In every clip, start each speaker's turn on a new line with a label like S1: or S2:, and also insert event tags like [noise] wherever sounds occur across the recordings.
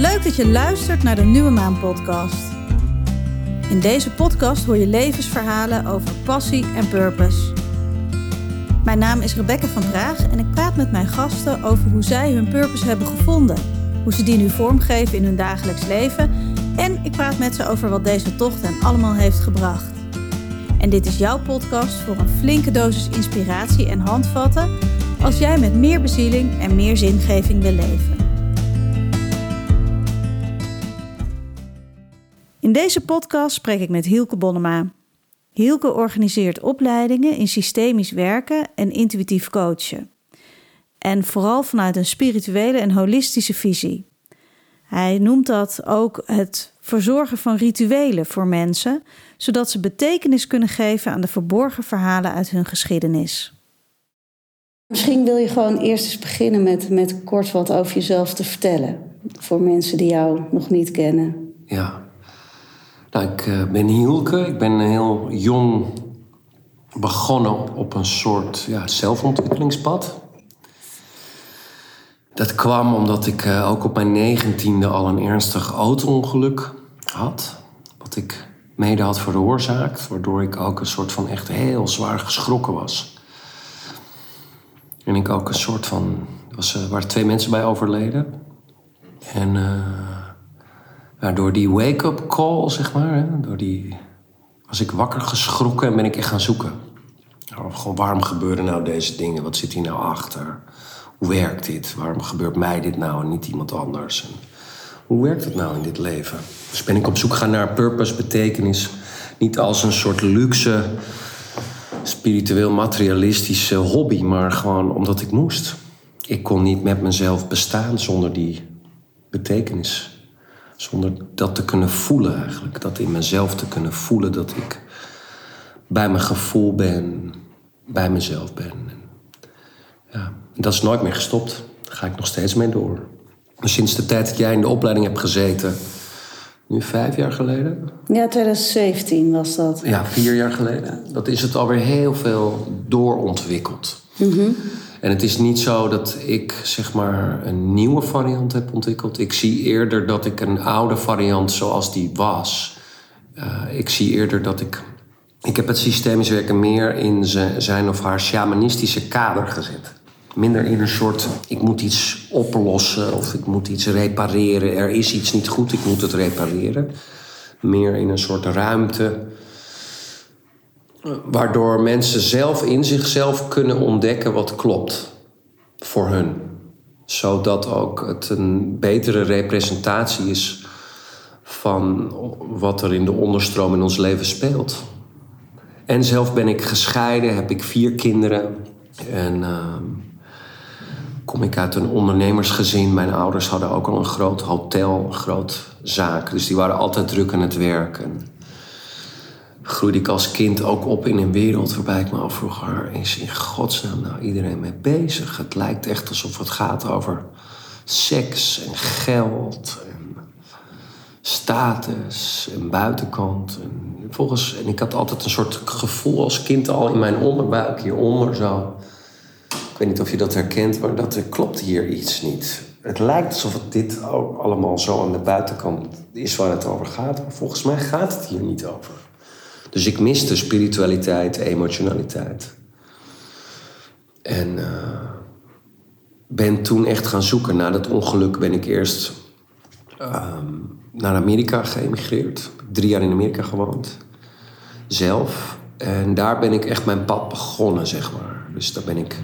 S1: leuk dat je luistert naar de Nieuwe Maan podcast. In deze podcast hoor je levensverhalen over passie en purpose. Mijn naam is Rebecca van Praag en ik praat met mijn gasten over hoe zij hun purpose hebben gevonden, hoe ze die nu vormgeven in hun dagelijks leven en ik praat met ze over wat deze tocht hen allemaal heeft gebracht. En dit is jouw podcast voor een flinke dosis inspiratie en handvatten als jij met meer bezieling en meer zingeving wil leven. In deze podcast spreek ik met Hielke Bonnema. Hielke organiseert opleidingen in systemisch werken en intuïtief coachen. En vooral vanuit een spirituele en holistische visie. Hij noemt dat ook het verzorgen van rituelen voor mensen, zodat ze betekenis kunnen geven aan de verborgen verhalen uit hun geschiedenis.
S2: Misschien wil je gewoon eerst eens beginnen met, met kort wat over jezelf te vertellen. Voor mensen die jou nog niet kennen.
S3: Ja. Nou, ik eh, ben Hielke. Ik ben heel jong begonnen op een soort ja, zelfontwikkelingspad. Dat kwam omdat ik uh, ook op mijn negentiende al een ernstig auto-ongeluk had. Wat ik mede had veroorzaakt. Waardoor ik ook een soort van echt heel zwaar geschrokken was. En ik ook een soort van. Er uh, waren twee mensen bij overleden. En door die wake-up call, zeg maar, hè, door die, was ik wakker geschrokken en ben ik echt gaan zoeken. Nou, gewoon, waarom gebeuren nou deze dingen? Wat zit hier nou achter? Hoe werkt dit? Waarom gebeurt mij dit nou en niet iemand anders? Hoe werkt het nou in dit leven? Dus ben ik op zoek gaan naar purpose, betekenis. Niet als een soort luxe spiritueel materialistische hobby, maar gewoon omdat ik moest. Ik kon niet met mezelf bestaan zonder die betekenis. Zonder dat te kunnen voelen eigenlijk. Dat in mezelf te kunnen voelen dat ik bij mijn gevoel ben, bij mezelf ben. Ja, dat is nooit meer gestopt. Daar ga ik nog steeds mee door. Sinds de tijd dat jij in de opleiding hebt gezeten, nu vijf jaar geleden?
S2: Ja, 2017 was dat.
S3: Ja, vier jaar geleden. Dat is het alweer heel veel doorontwikkeld.
S2: Mm
S3: En het is niet zo dat ik zeg maar een nieuwe variant heb ontwikkeld. Ik zie eerder dat ik een oude variant zoals die was. Uh, ik zie eerder dat ik. Ik heb het systemisch werken meer in zijn of haar shamanistische kader gezet. Minder in een soort, ik moet iets oplossen of ik moet iets repareren. Er is iets niet goed, ik moet het repareren. Meer in een soort ruimte. Waardoor mensen zelf in zichzelf kunnen ontdekken wat klopt voor hun. Zodat ook het een betere representatie is van wat er in de onderstroom in ons leven speelt. En zelf ben ik gescheiden, heb ik vier kinderen. En uh, kom ik uit een ondernemersgezin. Mijn ouders hadden ook al een groot hotel, een groot zaak. Dus die waren altijd druk aan het werk. En groeide ik als kind ook op in een wereld waarbij ik me afvroeg... waar is in godsnaam nou iedereen mee bezig? Het lijkt echt alsof het gaat over seks en geld en status en buitenkant. En, volgens, en ik had altijd een soort gevoel als kind al in mijn onderbuik hieronder zo weet niet of je dat herkent, maar dat er klopt hier iets niet. Het lijkt alsof het dit ook allemaal zo aan de buitenkant is waar het over gaat. Maar volgens mij gaat het hier niet over. Dus ik miste spiritualiteit, emotionaliteit. En uh, ben toen echt gaan zoeken. Na dat ongeluk ben ik eerst uh, naar Amerika geëmigreerd. Drie jaar in Amerika gewoond. Zelf. En daar ben ik echt mijn pad begonnen, zeg maar. Dus daar ben ik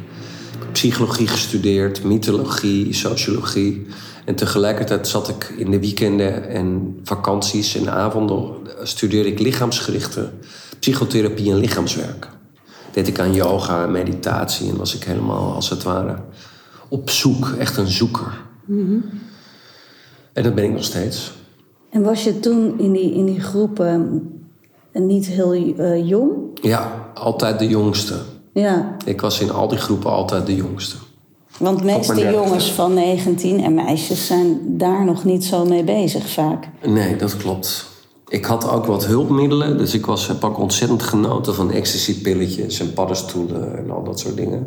S3: psychologie gestudeerd, mythologie, sociologie. En tegelijkertijd zat ik in de weekenden en vakanties en avonden... studeerde ik lichaamsgerichte psychotherapie en lichaamswerk. Deed ik aan yoga en meditatie en was ik helemaal als het ware op zoek. Echt een zoeker.
S2: Mm
S3: En dat ben ik nog steeds.
S2: En was je toen in die, in die groepen niet heel uh, jong?
S3: Ja, altijd de jongste.
S2: Ja.
S3: Ik was in al die groepen altijd de jongste.
S2: Want meeste jongens van 19 en meisjes zijn daar nog niet zo mee bezig vaak.
S3: Nee, dat klopt. Ik had ook wat hulpmiddelen, dus ik was, heb ook ontzettend genoten van ecstasy-pilletjes en paddenstoelen en al dat soort dingen.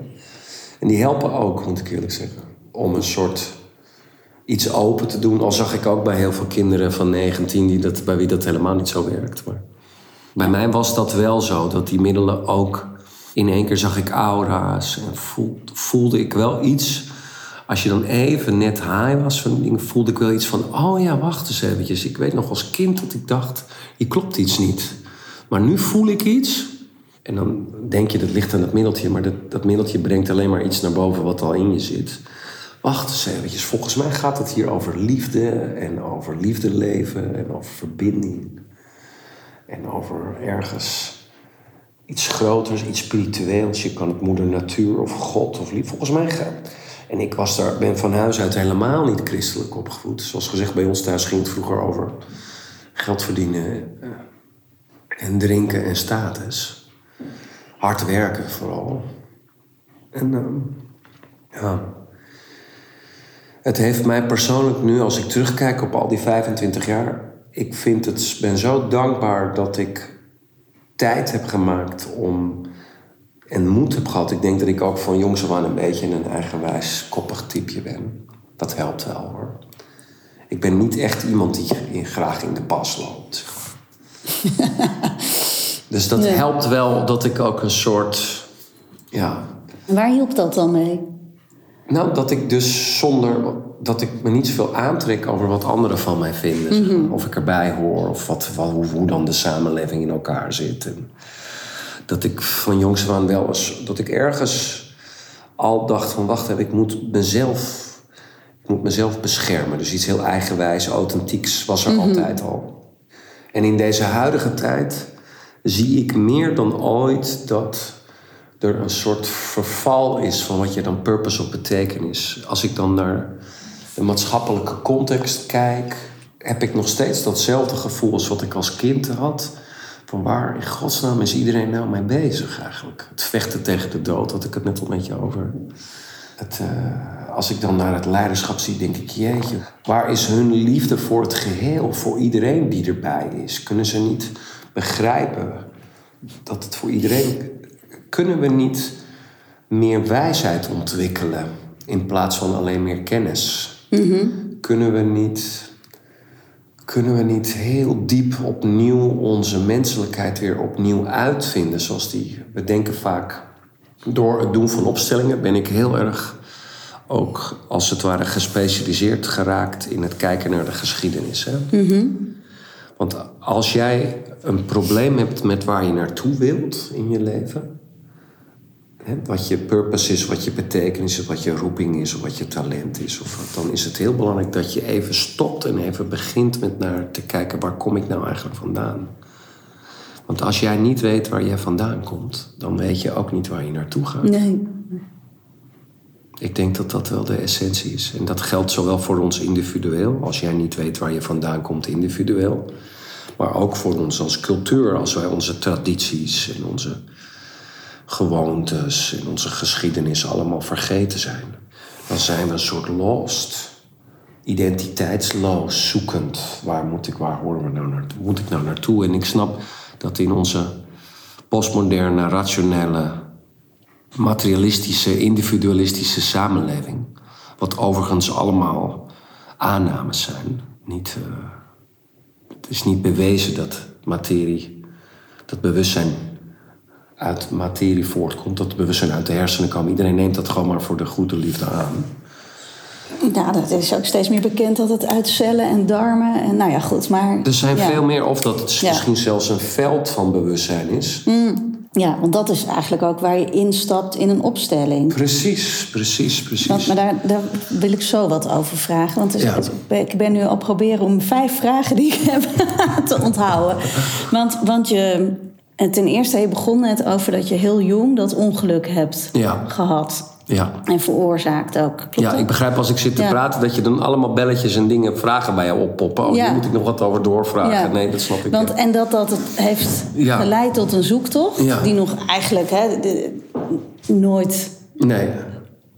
S3: En die helpen ook, moet ik eerlijk zeggen, om een soort iets open te doen. Al zag ik ook bij heel veel kinderen van 19 die dat, bij wie dat helemaal niet zo werkt. Maar bij mij was dat wel zo, dat die middelen ook... In één keer zag ik aura's en voelde, ik wel iets... Als je dan even net high was van dingen, voelde ik wel iets van... Oh ja, wacht eens eventjes. Ik weet nog als kind dat ik dacht, hier klopt iets niet. Maar nu voel ik iets en dan denk je dat ligt aan het middeltje, maar dat, dat middeltje brengt alleen maar iets naar boven wat al in je zit. Wacht eens eventjes, volgens mij gaat het hier over liefde en over liefde leven en over verbinding. En over ergens iets groters, iets spiritueels. Je kan het moeder natuur of God of lief. Volgens mij gaat. En ik was daar, ben van huis uit helemaal niet christelijk opgevoed. Zoals gezegd, bij ons thuis ging het vroeger over geld verdienen eh, en drinken en status hard werken vooral. En ehm, ja. Het heeft mij persoonlijk nu, als ik terugkijk op al die 25 jaar, ik vind het, ben zo dankbaar dat ik tijd heb gemaakt om en moed heb gehad. Ik denk dat ik ook van jongs af aan een beetje een eigenwijs koppig typeje ben. Dat helpt wel hoor. Ik ben niet echt iemand die graag in de pas loopt. [laughs] Dus dat helpt wel dat ik ook een soort. Ja.
S2: Waar hielp dat dan mee?
S3: Nou, dat ik dus zonder. dat ik me niet zoveel aantrek over wat anderen van mij vinden. Mhm. Of ik erbij hoor, of wat, wat, hoe, hoe, dan de samenleving in elkaar zit. En dat ik van jongs aan wel eens. dat ik ergens al dacht: van wacht even, ik moet mezelf. Ik moet mezelf beschermen. Dus iets heel eigenwijs, authentieks was er mhm. altijd al. En in deze huidige tijd zie ik meer dan ooit dat er een soort verval is van wat je dan purpose of betekenis. Als ik dan naar de maatschappelijke context kijk, heb ik nog steeds datzelfde gevoel als wat ik als kind had. Van waar in godsnaam is iedereen nou mee bezig eigenlijk? Het vechten tegen de dood, had ik het net al met je over. Het, uh, als ik dan naar het leiderschap zie, denk ik, jeetje, waar is hun liefde voor het geheel, voor iedereen die erbij is? Kunnen ze niet begrijpen dat het voor iedereen. Kunnen we niet meer wijsheid ontwikkelen in plaats van alleen meer kennis? Mhm. Kunnen we niet. Kunnen we niet heel diep opnieuw onze menselijkheid weer opnieuw uitvinden? Zoals die. We denken vaak. Door het doen van opstellingen ben ik heel erg ook als het ware gespecialiseerd geraakt in het kijken naar de geschiedenis. Hè? Mhm. Want als jij een probleem hebt met waar je naartoe wilt in je leven, wat je purpose is, wat je betekenis is, wat je roeping is, of wat je talent is, of wat, dan is het heel belangrijk dat je even stopt en even begint met naar te kijken waar kom ik nou eigenlijk vandaan. Want als jij niet weet waar jij vandaan komt, dan weet je ook niet waar je naartoe gaat. Nee. Ik denk dat dat wel de essentie is. En dat geldt zowel voor ons individueel, als jij niet weet waar je vandaan komt individueel, maar ook voor ons als cultuur, als wij onze tradities en onze gewoontes en onze geschiedenis allemaal vergeten zijn. Dan zijn we een soort lost, identiteitsloos, zoekend. Waar moet ik, waar horen we nou naartoe? Moet ik nou naartoe? En ik snap dat in onze postmoderne, rationele materialistische, individualistische samenleving. Wat overigens allemaal aannames zijn. Niet, uh, het is niet bewezen dat materie, dat bewustzijn uit materie voortkomt, dat bewustzijn uit de hersenen komt. Iedereen neemt dat gewoon maar voor de goede liefde aan.
S2: Ja, dat is ook steeds meer bekend dat het uit cellen en darmen en nou ja, goed, maar...
S3: Er zijn veel meer, of dat het misschien zelfs een veld van bewustzijn is.
S2: Mm. Ja, want dat is eigenlijk ook waar je instapt in een opstelling.
S3: Precies, precies, precies.
S2: Want, maar daar, daar wil ik zo wat over vragen. Want ik ben nu al proberen om vijf vragen die ik [laughs] heb te onthouden. Want, want je, ten eerste, je begon net over dat je heel jong dat ongeluk hebt gehad. Ja. En veroorzaakt ook. Klopt
S3: ja, ik begrijp als ik zit te praten dat je dan allemaal belletjes en dingen, vragen bij jou oppoppen. Oh, ja. hier moet ik nog wat over doorvragen. Nee, dat snap ik.
S2: Want, en dat dat het heeft geleid tot een zoektocht, die nog eigenlijk hè, nooit nee.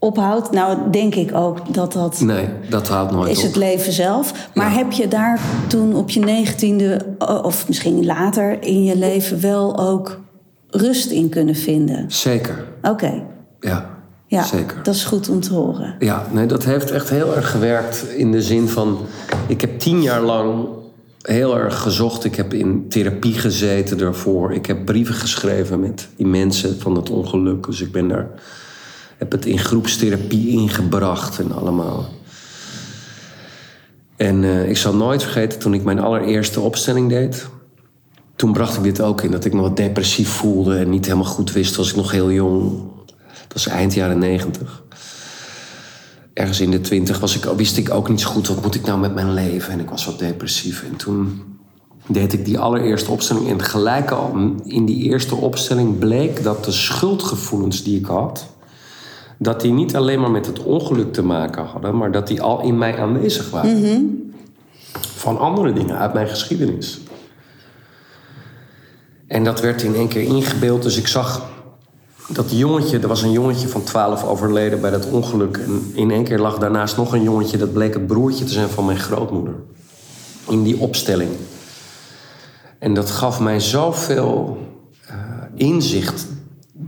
S2: Ophoudt. Nou, denk ik ook dat dat.
S3: Nee, dat houdt nooit.
S2: Is het leven zelf. Maar heb je daar toen op je negentiende, of misschien later in je leven, wel ook rust in kunnen vinden?
S3: Zeker.
S2: Oké.
S3: Ja.
S2: Ja,
S3: Zeker.
S2: dat is goed om te horen.
S3: Ja, nee, dat heeft echt heel erg gewerkt in de zin van... Ik heb tien jaar lang heel erg gezocht. Ik heb in therapie gezeten daarvoor. Ik heb brieven geschreven met die mensen van het ongeluk. Dus ik ben daar... Heb het in groepstherapie ingebracht en allemaal. En eh, ik zal nooit vergeten toen ik mijn allereerste opstelling deed. Toen bracht ik dit ook in, dat ik me wat depressief voelde en niet helemaal goed wist. Was ik nog heel jong. Dat was eind jaren negentig. Ergens in de twintig was ik, wist ik ook niet zo goed wat moet ik nou met mijn leven. En ik was wat depressief. En toen deed ik die allereerste opstelling. En gelijk al in die eerste opstelling bleek dat de schuldgevoelens die ik had dat die niet alleen maar met het ongeluk te maken hadden, maar dat die al in mij aanwezig waren. Van andere dingen uit mijn geschiedenis. En dat werd in één keer ingebeeld. Dus ik zag dat jongetje, er was een jongetje van 12 overleden bij dat ongeluk. En in één keer lag daarnaast nog een jongetje, dat bleek het broertje te zijn van mijn grootmoeder. In die opstelling. En dat gaf mij zoveel uh, inzicht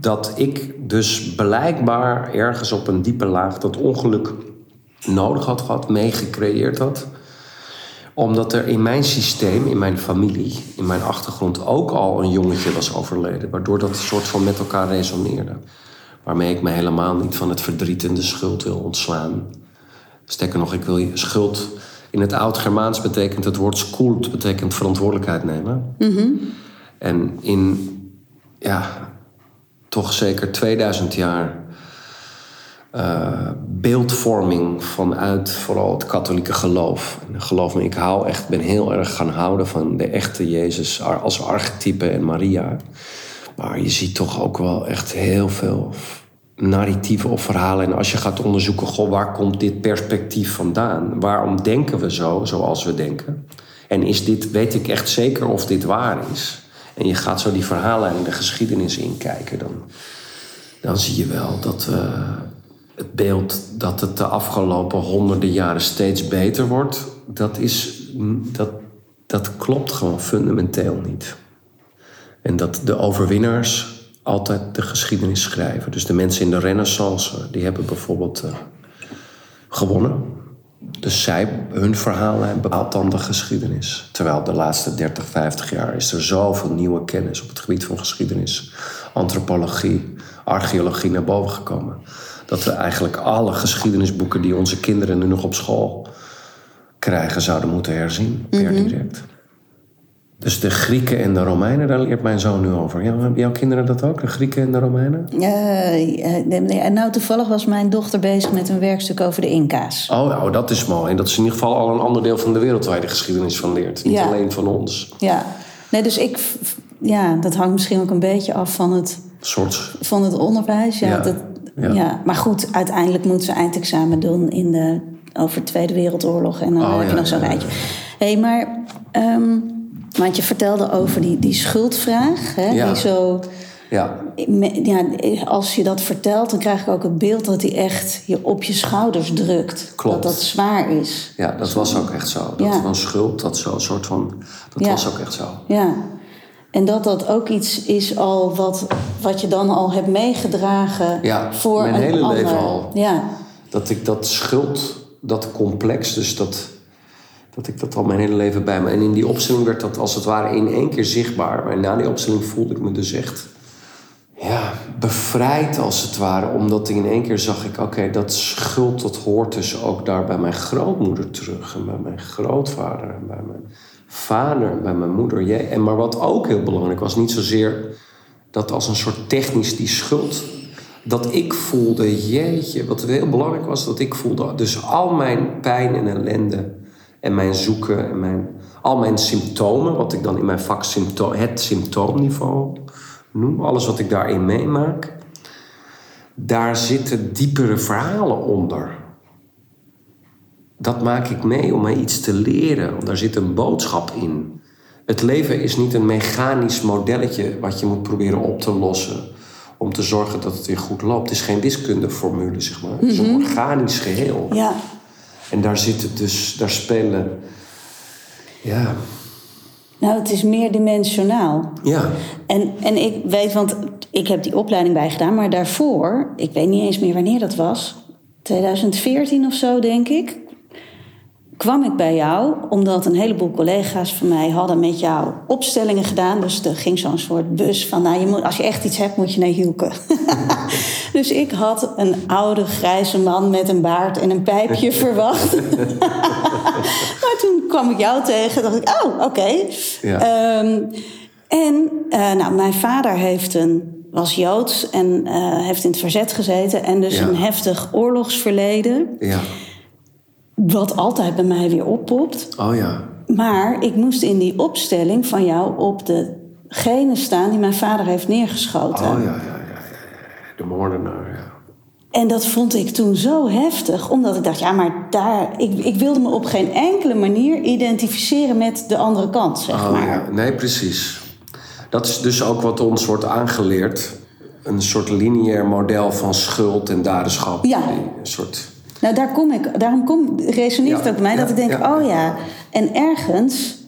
S3: dat ik dus blijkbaar ergens op een diepe laag dat ongeluk nodig had gehad, meegecreëerd had. Omdat er in mijn systeem, in mijn familie, in mijn achtergrond ook al een jongetje was overleden. Waardoor dat soort van met elkaar resoneerde. Waarmee ik me helemaal niet van het verdriet en de schuld wil ontslaan. Sterker nog, ik wil je schuld. In het oud-Germaans betekent het woord skuld, betekent verantwoordelijkheid nemen. En in ja, toch zeker 2000 jaar uh, beeldvorming vanuit vooral het katholieke geloof. En geloof me, ik hou echt, ben heel erg gaan houden van de echte Jezus als archetype en Maria. Maar je ziet toch ook wel echt heel veel narratieven of verhalen. En als je gaat onderzoeken, goh, waar komt dit perspectief vandaan? Waarom denken we zo, zoals we denken? En is dit, weet ik echt zeker of dit waar is? En je gaat zo die verhalen en de geschiedenis inkijken, dan, dan zie je wel dat uh, het beeld dat het de afgelopen honderden jaren steeds beter wordt, dat, is, dat, dat klopt gewoon fundamenteel niet. En dat de overwinnaars altijd de geschiedenis schrijven. Dus de mensen in de renaissance, die hebben bijvoorbeeld uh, gewonnen. Dus zij, hun verhalen bepaalt dan de geschiedenis. Terwijl de laatste 30, 50 jaar is er zoveel nieuwe kennis op het gebied van geschiedenis, antropologie, archeologie naar boven gekomen. Dat we eigenlijk alle geschiedenisboeken die onze kinderen nu nog op school krijgen, zouden moeten herzien, per
S2: Mhm.
S3: direct. Dus de Grieken en de Romeinen, daar leert mijn zoon nu over. Ja, hebben jouw kinderen dat ook, de Grieken en de Romeinen?
S2: Nee, en nou, toevallig was mijn dochter bezig met een werkstuk over de Inca's.
S3: Oh, nou, dat is mooi. En dat is in ieder geval al een ander deel van de wereld waar je de geschiedenis van leert. Niet
S2: Ja.
S3: alleen van ons.
S2: Ja, nee, dus ik, ja, dat hangt misschien ook een beetje af van het,
S3: soort.
S2: van het onderwijs. Ja,
S3: Ja,
S2: Dat,
S3: ja.
S2: ja. Maar goed, uiteindelijk moeten ze eindexamen doen in de, over de Tweede Wereldoorlog. En dan
S3: Oh,
S2: heb je nog zo'n rijtje. hey, maar, ehm, want je vertelde over die, die schuldvraag. Hè,
S3: Ja.
S2: Die zo,
S3: Ja,
S2: ja, als je dat vertelt, dan krijg ik ook het beeld dat hij echt je op je schouders drukt.
S3: Klopt.
S2: Dat dat zwaar is.
S3: ja, dat was ook echt zo. Dat
S2: Ja.
S3: van schuld, dat zo, soort van. Dat
S2: Ja.
S3: was ook echt zo.
S2: Ja. En dat dat ook iets is al wat, wat je dan al hebt meegedragen
S3: Ja,
S2: voor
S3: mijn
S2: een
S3: hele
S2: ander.
S3: leven al.
S2: Ja,
S3: Dat ik dat schuld, dat complex, dus dat, dat ik dat al mijn hele leven bij me. En in die opstelling werd dat als het ware in één keer zichtbaar. Maar na die opstelling voelde ik me dus echt. Ja, bevrijd als het ware. Omdat in één keer zag ik, oké, dat schuld, dat hoort dus ook daar bij mijn grootmoeder terug. En bij mijn grootvader. En bij mijn vader. En bij mijn moeder. Jee. En maar wat ook heel belangrijk was, niet zozeer dat als een soort technisch die schuld. Dat ik voelde, jeetje, wat heel belangrijk was, dat ik voelde. Dus al mijn pijn en ellende en mijn zoeken en mijn, al mijn symptomen, wat ik dan in mijn vak symptoom, het symptoomniveau noem, alles wat ik daarin meemaak, daar zitten diepere verhalen onder. Dat maak ik mee om mij iets te leren, want daar zit een boodschap in. Het leven is niet een mechanisch modelletje wat je moet proberen op te lossen om te zorgen dat het weer goed loopt. Het is geen wiskundeformule, zeg maar. Het is een organisch geheel.
S2: ja.
S3: En daar zitten dus, daar spelen, ja,
S2: Nou, het is meerdimensionaal.
S3: Ja.
S2: En, en ik weet, want ik heb die opleiding bijgedaan, maar daarvoor, ik weet niet eens meer wanneer dat was, 2014 of zo, denk ik, kwam ik bij jou omdat een heleboel collega's van mij hadden met jou opstellingen gedaan. Dus er ging zo'n soort bus van, nou, je moet, als je echt iets hebt, moet je naar Hielke. [laughs] dus ik had een oude grijze man met een baard en een pijpje [laughs] verwacht. [laughs] maar toen kwam ik jou tegen, dacht ik, oh, oké.
S3: Ja.
S2: Ehm, en uh, nou, mijn vader heeft een, was Joods en uh, heeft in het verzet gezeten. En dus
S3: Ja.
S2: een heftig oorlogsverleden.
S3: Ja.
S2: Wat altijd bij mij weer oppopt.
S3: Oh ja.
S2: Maar ik moest in die opstelling van jou op degene staan die mijn vader heeft neergeschoten.
S3: Oh ja, ja, ja. De moordenaar, ja.
S2: En dat vond ik toen zo heftig, omdat ik dacht, ja, maar daar, ik, ik wilde me op geen enkele manier identificeren met de andere kant, zeg
S3: Oh
S2: maar.
S3: ja. Nee, precies. Dat is dus ook wat ons wordt aangeleerd. Een soort lineair model van schuld en daderschap.
S2: Ja.
S3: Een soort...
S2: Nou, daar kom ik, daarom kom, resoneert het ook bij mij dat ik denk, oh ja. En ergens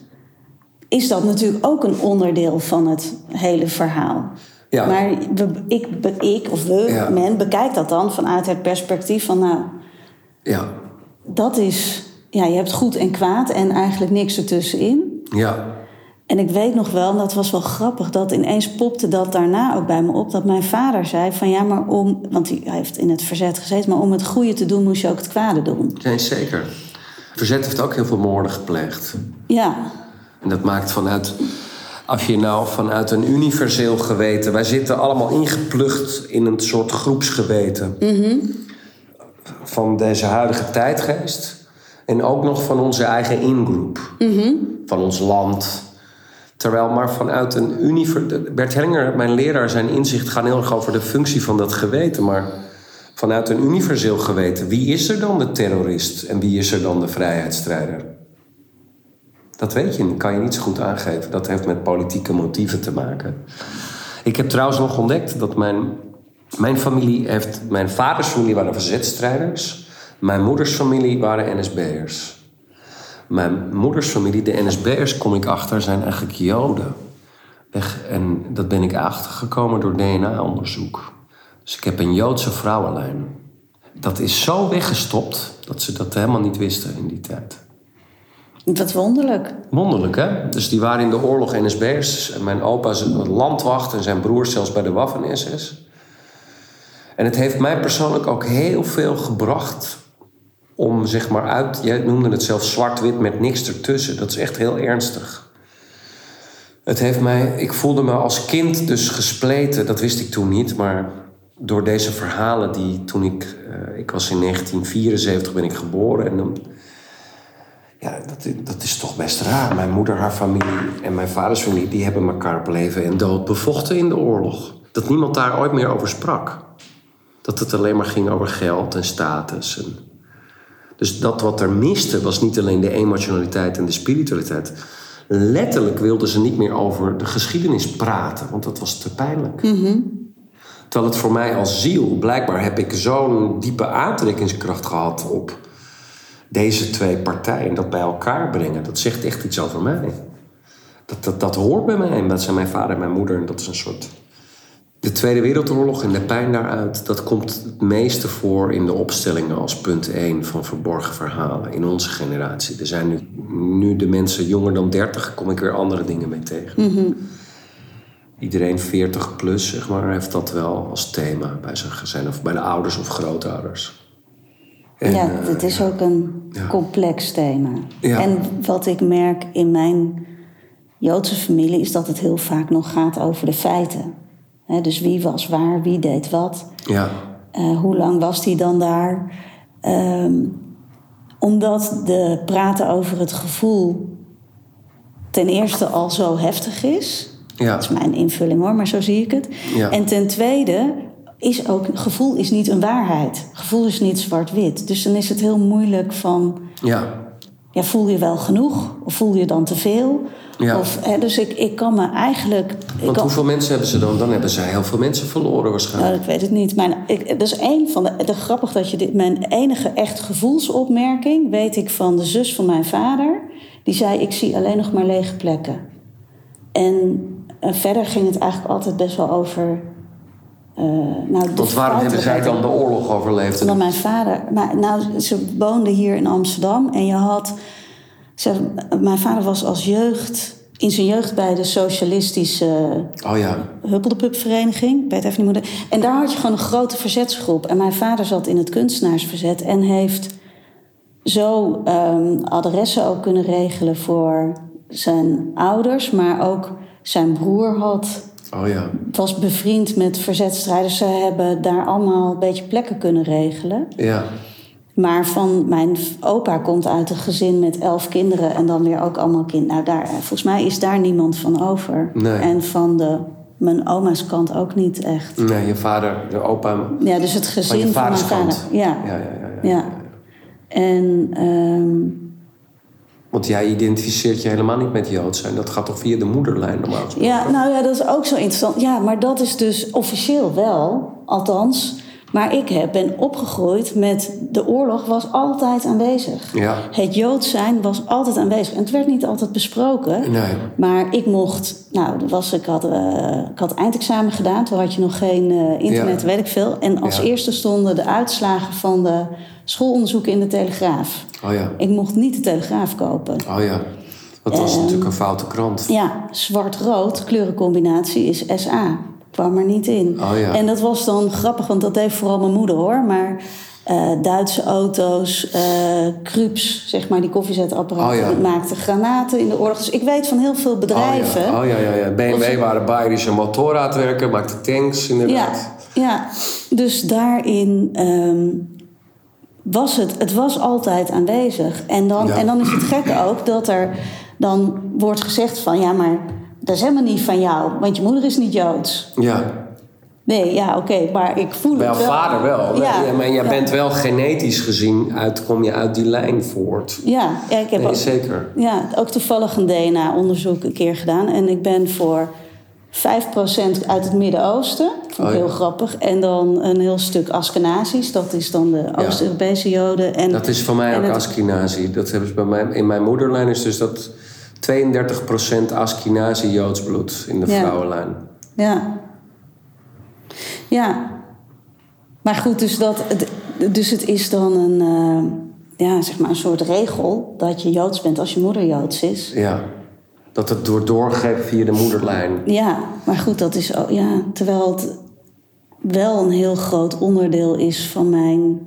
S2: is dat natuurlijk ook een onderdeel van het hele verhaal.
S3: Ja.
S2: Maar we, ik, ik of we,
S3: Ja.
S2: men, bekijkt dat dan vanuit het perspectief van, nou,
S3: Ja.
S2: dat is, ja, je hebt goed en kwaad en eigenlijk niks ertussenin.
S3: Ja.
S2: En ik weet nog wel, en dat was wel grappig, dat ineens popte dat daarna ook bij me op. Dat mijn vader zei van ja, maar om, want hij heeft in het verzet gezeten, maar om het goede te doen moest je ook het kwade doen.
S3: Nee, zeker. Verzet heeft ook heel veel moorden gepleegd.
S2: Ja,
S3: En dat maakt vanuit, als je nou vanuit een universeel geweten, wij zitten allemaal ingeplucht in een soort groepsgeweten van deze huidige tijdgeest en ook nog van onze eigen ingroep, van ons land. Terwijl maar vanuit een universeel. Bert Hellinger, mijn leraar, zijn inzicht gaan heel erg over de functie van dat geweten. Maar vanuit een universeel geweten, wie is er dan de terrorist en wie is er dan de vrijheidsstrijder? Dat weet je, kan je niet zo goed aangeven. Dat heeft met politieke motieven te maken. Ik heb trouwens nog ontdekt dat mijn, mijn familie heeft... Mijn vaders familie waren verzetstrijders. Mijn moeders familie waren NSB'ers. Mijn moeders familie, de NSB'ers, kom ik achter, zijn eigenlijk Joden. En dat ben ik achtergekomen door DNA-onderzoek. Dus ik heb een Joodse vrouwenlijn. Dat is zo weggestopt dat ze dat helemaal niet wisten in die tijd.
S2: wat wonderlijk.
S3: Wonderlijk, hè? Dus die waren in de oorlog NSB'ers. En mijn opa is een landwacht en zijn broer zelfs bij de Waffen-SS. En het heeft mij persoonlijk ook heel veel gebracht om zeg maar uit... Jij noemde het zelf zwart-wit met niks ertussen. Dat is echt heel ernstig. Het heeft mij... Ik voelde me als kind dus gespleten. Dat wist ik toen niet, maar door deze verhalen die toen ik... eh, ik was in 1974 ben ik geboren en dan... Ja, dat, dat is toch best raar. Mijn moeder, haar familie en mijn vaders familie... die hebben elkaar op leven en dood bevochten in de oorlog. Dat niemand daar ooit meer over sprak. Dat het alleen maar ging over geld en status. En... Dus dat wat er miste was niet alleen de emotionaliteit en de spiritualiteit. Letterlijk wilden ze niet meer over de geschiedenis praten, want dat was te pijnlijk. Terwijl het voor mij als ziel, blijkbaar heb ik zo'n diepe aantrekkingskracht gehad op deze twee partijen. Dat bij elkaar brengen, dat zegt echt iets over mij. Dat, dat, dat hoort bij mij. En dat zijn mijn vader en mijn moeder. En dat is een soort. De Tweede Wereldoorlog en de pijn daaruit, dat komt het meeste voor in de opstellingen als punt 1 van verborgen verhalen in onze generatie. Er zijn nu, nu de mensen jonger dan 30, kom ik weer andere dingen mee tegen. Iedereen 40 plus, zeg maar, heeft dat wel als thema bij zijn gezin of bij de ouders of grootouders. En,
S2: ja,
S3: eh,
S2: het is ook een
S3: Ja.
S2: complex thema.
S3: Ja.
S2: En wat ik merk in mijn Joodse familie is dat het heel vaak nog gaat over de feiten. Dus wie was waar, wie deed wat,
S3: Ja,
S2: eh, hoe lang was die dan daar. Ehm, omdat de praten over het gevoel ten eerste al zo heftig is.
S3: ja,
S2: Dat is mijn invulling hoor, maar zo zie ik het.
S3: Ja.
S2: En ten tweede is ook, gevoel is niet een waarheid. Gevoel is niet zwart-wit. Dus dan is het heel moeilijk van,
S3: ja,
S2: ja, voel je wel genoeg? Of voel je dan te veel?
S3: Ja.
S2: Of, hè, dus ik, ik kan me eigenlijk...
S3: Want
S2: kan,
S3: hoeveel mensen hebben ze dan? Dan hebben zij heel veel mensen verloren waarschijnlijk.
S2: nou, ik weet het niet. Mijn, ik, dat is één van de, de... Grappig dat je dit... Mijn enige echt gevoelsopmerking weet ik van de zus van mijn vader. Die zei, ik zie alleen nog maar lege plekken. En verder ging het eigenlijk altijd best wel over. eh, nou,
S3: Want waarom hebben zij dan de oorlog overleefd?
S2: Omdat mijn vader. Maar, nou, ze woonden hier in Amsterdam en je had. Mijn vader was als jeugd. In zijn jeugd bij de socialistische
S3: Oh ja,
S2: Huppeldepup-vereniging. Ik weet even niet hoe de- En daar had je gewoon een grote verzetsgroep. En mijn vader zat in het kunstenaarsverzet en heeft zo ehm, adressen ook kunnen regelen voor zijn ouders, maar ook zijn broer had
S3: oh ja.
S2: was bevriend met verzetstrijders. Ze hebben daar allemaal een beetje plekken kunnen regelen.
S3: Ja,
S2: Maar van mijn opa komt uit een gezin met elf kinderen en dan weer ook allemaal kinderen. Nou, daar, volgens mij is daar niemand van over.
S3: Nee.
S2: En van de, mijn oma's kant ook niet echt.
S3: nee, je vader, de opa
S2: Ja, dus het
S3: van
S2: gezin
S3: je
S2: van,
S3: vaders
S2: mijn vader.
S3: kant.
S2: Ja,
S3: Ja, ja, ja. ja.
S2: ja. En ehm,
S3: Want jij identificeert je helemaal niet met Jood zijn. Dat gaat toch via de moederlijn normaal gesproken?
S2: ja, nou ja, dat is ook zo interessant. Ja, maar dat is dus officieel wel, althans. Maar ik heb, ben opgegroeid met de oorlog was altijd aanwezig.
S3: Ja.
S2: Het Jood zijn was altijd aanwezig. En het werd niet altijd besproken.
S3: Nee.
S2: Maar ik mocht, nou, was, ik, had, eh, ik had eindexamen gedaan. Toen had je nog geen eh, internet,
S3: Ja.
S2: weet ik veel. En als
S3: Ja.
S2: eerste stonden de uitslagen van de schoolonderzoeken in de Telegraaf.
S3: Oh ja,
S2: Ik mocht niet de Telegraaf kopen.
S3: oh ja. Dat was
S2: Ehm,
S3: natuurlijk een foute krant.
S2: Ja, zwart-rood, kleurencombinatie is SA. Kwam er niet in.
S3: Oh ja.
S2: En dat was dan grappig, want dat deed vooral mijn moeder hoor. Maar eh, Duitse auto's, eh Krups, zeg maar, die koffiezetapparaten,
S3: Oh ja.
S2: maakten granaten in de oorlog. Dus ik weet van heel veel bedrijven.
S3: Oh ja, oh, ja, ja, ja. BMW waren Bayerische motorradwerken, maakte tanks
S2: Ja,
S3: inderdaad.
S2: ja, dus daarin ehm, was het, het was altijd aanwezig. En dan,
S3: Ja.
S2: en dan is het gekke ook dat er dan wordt gezegd van ja, maar dat is helemaal niet van jou, want je moeder is niet Joods.
S3: Ja,
S2: Nee, ja, oké, maar ik voel
S3: bij
S2: het wel.
S3: vader wel.
S2: Ja,
S3: maar jij
S2: ja.
S3: bent wel genetisch gezien, uit, kom je uit die lijn voort.
S2: Ja, ja ik heb
S3: Nee,
S2: ook,
S3: zeker.
S2: ja, ook toevallig een DNA-onderzoek een keer gedaan. En ik ben voor 5% uit het Midden-Oosten. Vond ik
S3: Oh ja.
S2: heel grappig. En dan een heel stuk Askenazisch. Dat is dan de Oost-Europese Joden. En,
S3: Dat is voor mij ook
S2: het-
S3: Askenazi. Dat hebben ze bij mij, in mijn moederlijn is dus dat 32% Askenazi Joods bloed in de
S2: Ja.
S3: vrouwenlijn.
S2: Ja. Ja. Maar goed, dus, dat, het- dus het is dan een, eh, ja, zeg maar een soort regel dat je Joods bent als je moeder Joods is.
S3: Ja. Dat het wordt doorgegeven via de moederlijn.
S2: Ja, maar goed, dat is ook, ja, terwijl het wel een heel groot onderdeel is van mijn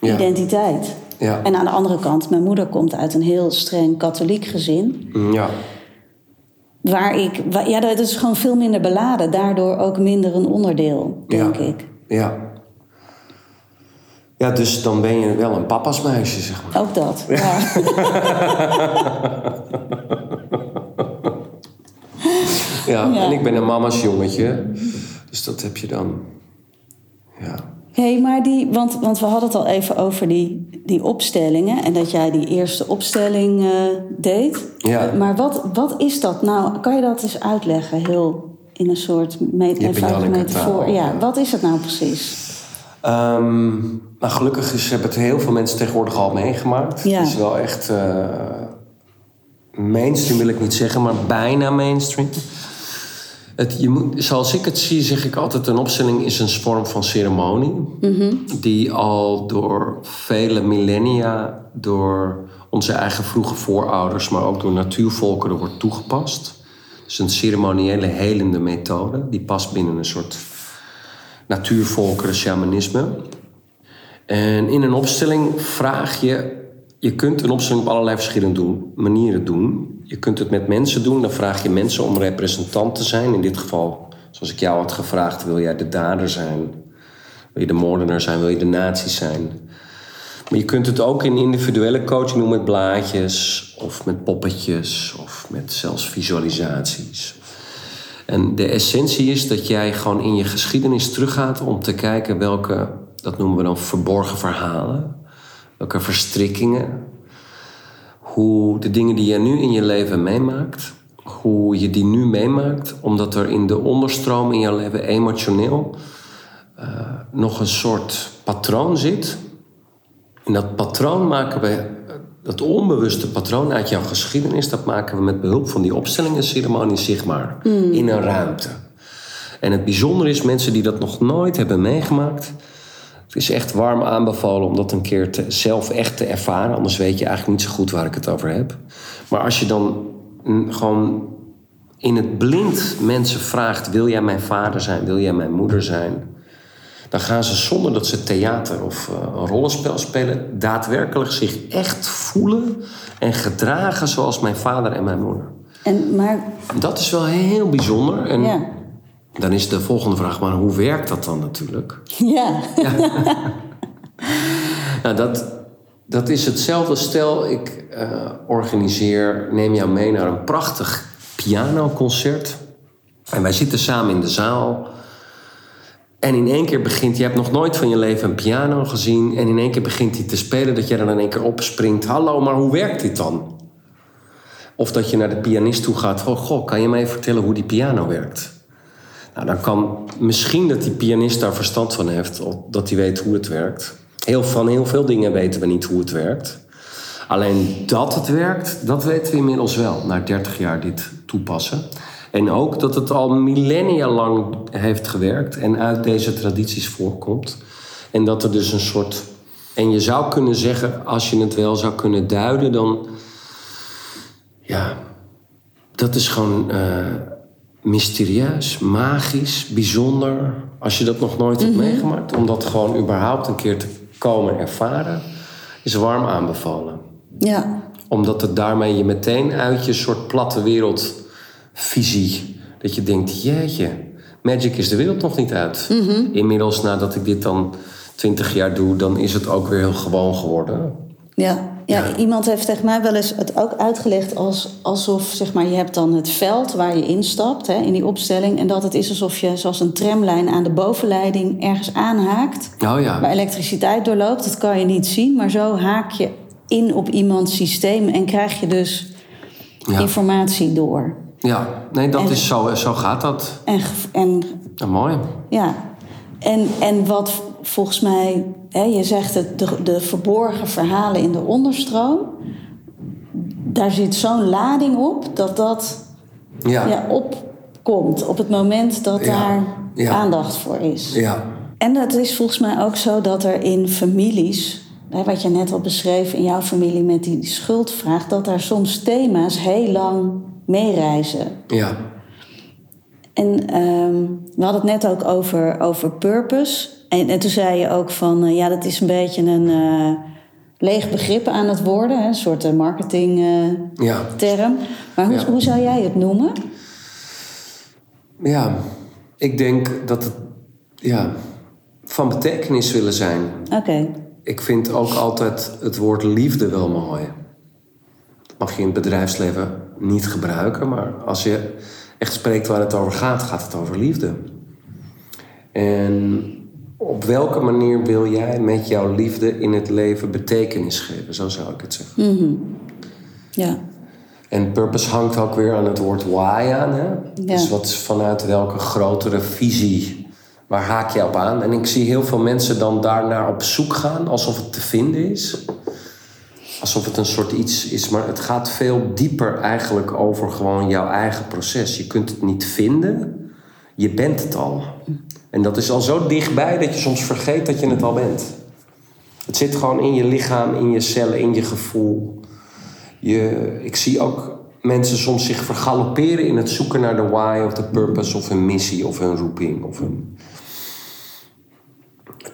S3: Ja.
S2: identiteit.
S3: Ja.
S2: En aan de andere kant, mijn moeder komt uit een heel streng katholiek gezin.
S3: Mm, Ja.
S2: Waar ik, waar- ja, dat is gewoon veel minder beladen. Daardoor ook minder een onderdeel, denk
S3: ja.
S2: ik.
S3: Ja. Ja, dus dan ben je wel een papa's meisje, zeg maar.
S2: Ook dat. [laughs] Ja.
S3: Ja,
S2: Ja.
S3: en ik ben een mama's jongetje. Dus dat heb je dan. Ja.
S2: Hé, maar die, want, want we hadden het al even over die, die opstellingen. En dat jij die eerste opstelling eh, deed.
S3: Ja.
S2: Maar wat, wat is dat nou? Kan je dat eens uitleggen, heel in een soort met, eenvoudige metafoor? Ja,
S3: ja.
S2: wat is het nou precies?
S3: Ehm, nou, gelukkig is, hebben het heel veel mensen tegenwoordig al meegemaakt.
S2: Ja.
S3: Het is wel echt eh, mainstream, wil ik niet zeggen, maar bijna mainstream. Het, je moet, zoals ik het zie, zeg ik altijd: een opstelling is een vorm van ceremonie. Die al door vele millennia, door onze eigen vroege voorouders, maar ook door natuurvolkeren wordt toegepast. Dus een ceremoniële helende methode, die past binnen een soort natuurvolkeren, shamanisme. En in een opstelling vraag je... Je kunt een opstelling op allerlei verschillende doen, manieren doen. Je kunt het met mensen doen. Dan vraag je mensen om representant te zijn. In dit geval, zoals ik jou had gevraagd... wil jij de dader zijn? Wil je de moordenaar zijn? Wil je de nazi zijn? Maar je kunt het ook in individuele coaching doen met blaadjes... of met poppetjes of met zelfs visualisaties. En de essentie is dat jij gewoon in je geschiedenis teruggaat om te kijken welke, dat noemen we dan verborgen verhalen, welke verstrikkingen, hoe de dingen die je nu in je leven meemaakt, hoe je die nu meemaakt, omdat er in de onderstroom in je leven emotioneel eh, nog een soort patroon zit. En dat patroon maken we, dat onbewuste patroon uit jouw geschiedenis, dat maken we met behulp van die opstellingenceremonie zichtbaar in een ruimte. En het bijzondere is, mensen die dat nog nooit hebben meegemaakt, het is echt warm aanbevolen om dat een keer te, zelf echt te ervaren. Anders weet je eigenlijk niet zo goed waar ik het over heb. Maar als je dan mm, gewoon in het blind mensen vraagt: Wil jij mijn vader zijn? Wil jij mijn moeder zijn? Dan gaan ze zonder dat ze theater of uh, een rollenspel spelen, daadwerkelijk zich echt voelen en gedragen zoals mijn vader en mijn moeder.
S2: En, maar,
S3: Dat is wel heel bijzonder. En
S2: ja.
S3: Dan is de volgende vraag: maar hoe werkt dat dan natuurlijk?
S2: Ja. [laughs]
S3: Nou, dat, dat is hetzelfde. Stel, ik eh, organiseer, neem jou mee naar een prachtig pianoconcert. En wij zitten samen in de zaal. En in één keer begint, je hebt nog nooit van je leven een piano gezien. En in één keer begint hij te spelen, dat jij dan in één keer opspringt. Hallo, maar hoe werkt dit dan? Of dat je naar de pianist toe gaat. Oh, goh, kan je mij vertellen hoe die piano werkt? Nou, dan kan misschien dat die pianist daar verstand van heeft. Dat hij weet hoe het werkt. Heel, van heel veel dingen weten we niet hoe het werkt. Alleen dat het werkt, dat weten we inmiddels wel. Na 30 jaar dit toepassen. En ook dat het al millennia lang heeft gewerkt. En uit deze tradities voorkomt. En dat er dus een soort... En je zou kunnen zeggen, als je het wel zou kunnen duiden... dan... Ja, dat is gewoon... eh, mysterieus, magisch, bijzonder. Als je dat nog nooit hebt meegemaakt, om dat gewoon überhaupt een keer te komen ervaren, is warm aanbevolen.
S2: Ja.
S3: Omdat het daarmee je meteen uit je soort platte wereldvisie, dat je denkt, jeetje, magic is de wereld nog niet uit. Inmiddels nadat ik dit dan twintig jaar doe, dan is het ook weer heel gewoon geworden.
S2: Ja. Ja, iemand heeft tegen mij wel eens het ook uitgelegd als, alsof zeg maar, je hebt dan het veld waar je instapt hè, in die opstelling. En dat het is alsof je zoals een tramlijn aan de bovenleiding ergens aanhaakt.
S3: Oh ja.
S2: Waar elektriciteit doorloopt. Dat kan je niet zien, maar zo haak je in op iemands systeem en krijg je dus
S3: Ja.
S2: informatie door.
S3: Ja, nee, dat
S2: En-
S3: is zo, zo gaat dat.
S2: En, en
S3: mooi.
S2: Ja, en, en wat volgens mij, hè, je zegt het, de, de verborgen verhalen in de onderstroom, daar zit zo'n lading op dat dat
S3: Ja,
S2: ja, opkomt op het moment dat
S3: Ja,
S2: daar
S3: ja.
S2: aandacht voor is.
S3: ja.
S2: En het is volgens mij ook zo dat er in families, hè, wat je net al beschreef in jouw familie met die schuldvraag, dat daar soms thema's heel lang meereizen.
S3: ja.
S2: En ehm, we hadden het net ook over, over purpose. En, en toen zei je ook van, eh, ja, dat is een beetje een eh, leeg begrip aan het worden. Hè? Een soort eh, marketingterm.
S3: ja.
S2: maar hoe,
S3: Ja.
S2: hoe zou jij het noemen?
S3: Ja, ik denk dat het ja, van betekenis willen zijn.
S2: Oké,
S3: Ik vind ook altijd het woord liefde wel mooi. Dat mag je in het bedrijfsleven niet gebruiken, maar als je echt spreekt waar het over gaat, gaat het over liefde. En op welke manier wil jij met jouw liefde in het leven betekenis geven? Zo zou ik het zeggen.
S2: ja.
S3: En purpose hangt ook weer aan het woord why aan. Hè? Dus wat vanuit welke grotere visie, waar haak je op aan? En ik zie heel veel mensen dan daarnaar op zoek gaan, alsof het te vinden is. Alsof het een soort iets is, maar het gaat veel dieper eigenlijk over gewoon jouw eigen proces. Je kunt het niet vinden, je bent het al. En dat is al zo dichtbij dat je soms vergeet dat je het al bent. Het zit gewoon in je lichaam, in je cellen, in je gevoel. Je, ik zie ook mensen soms zich vergalopperen in het zoeken naar de why of de purpose of een missie of een roeping. Of een...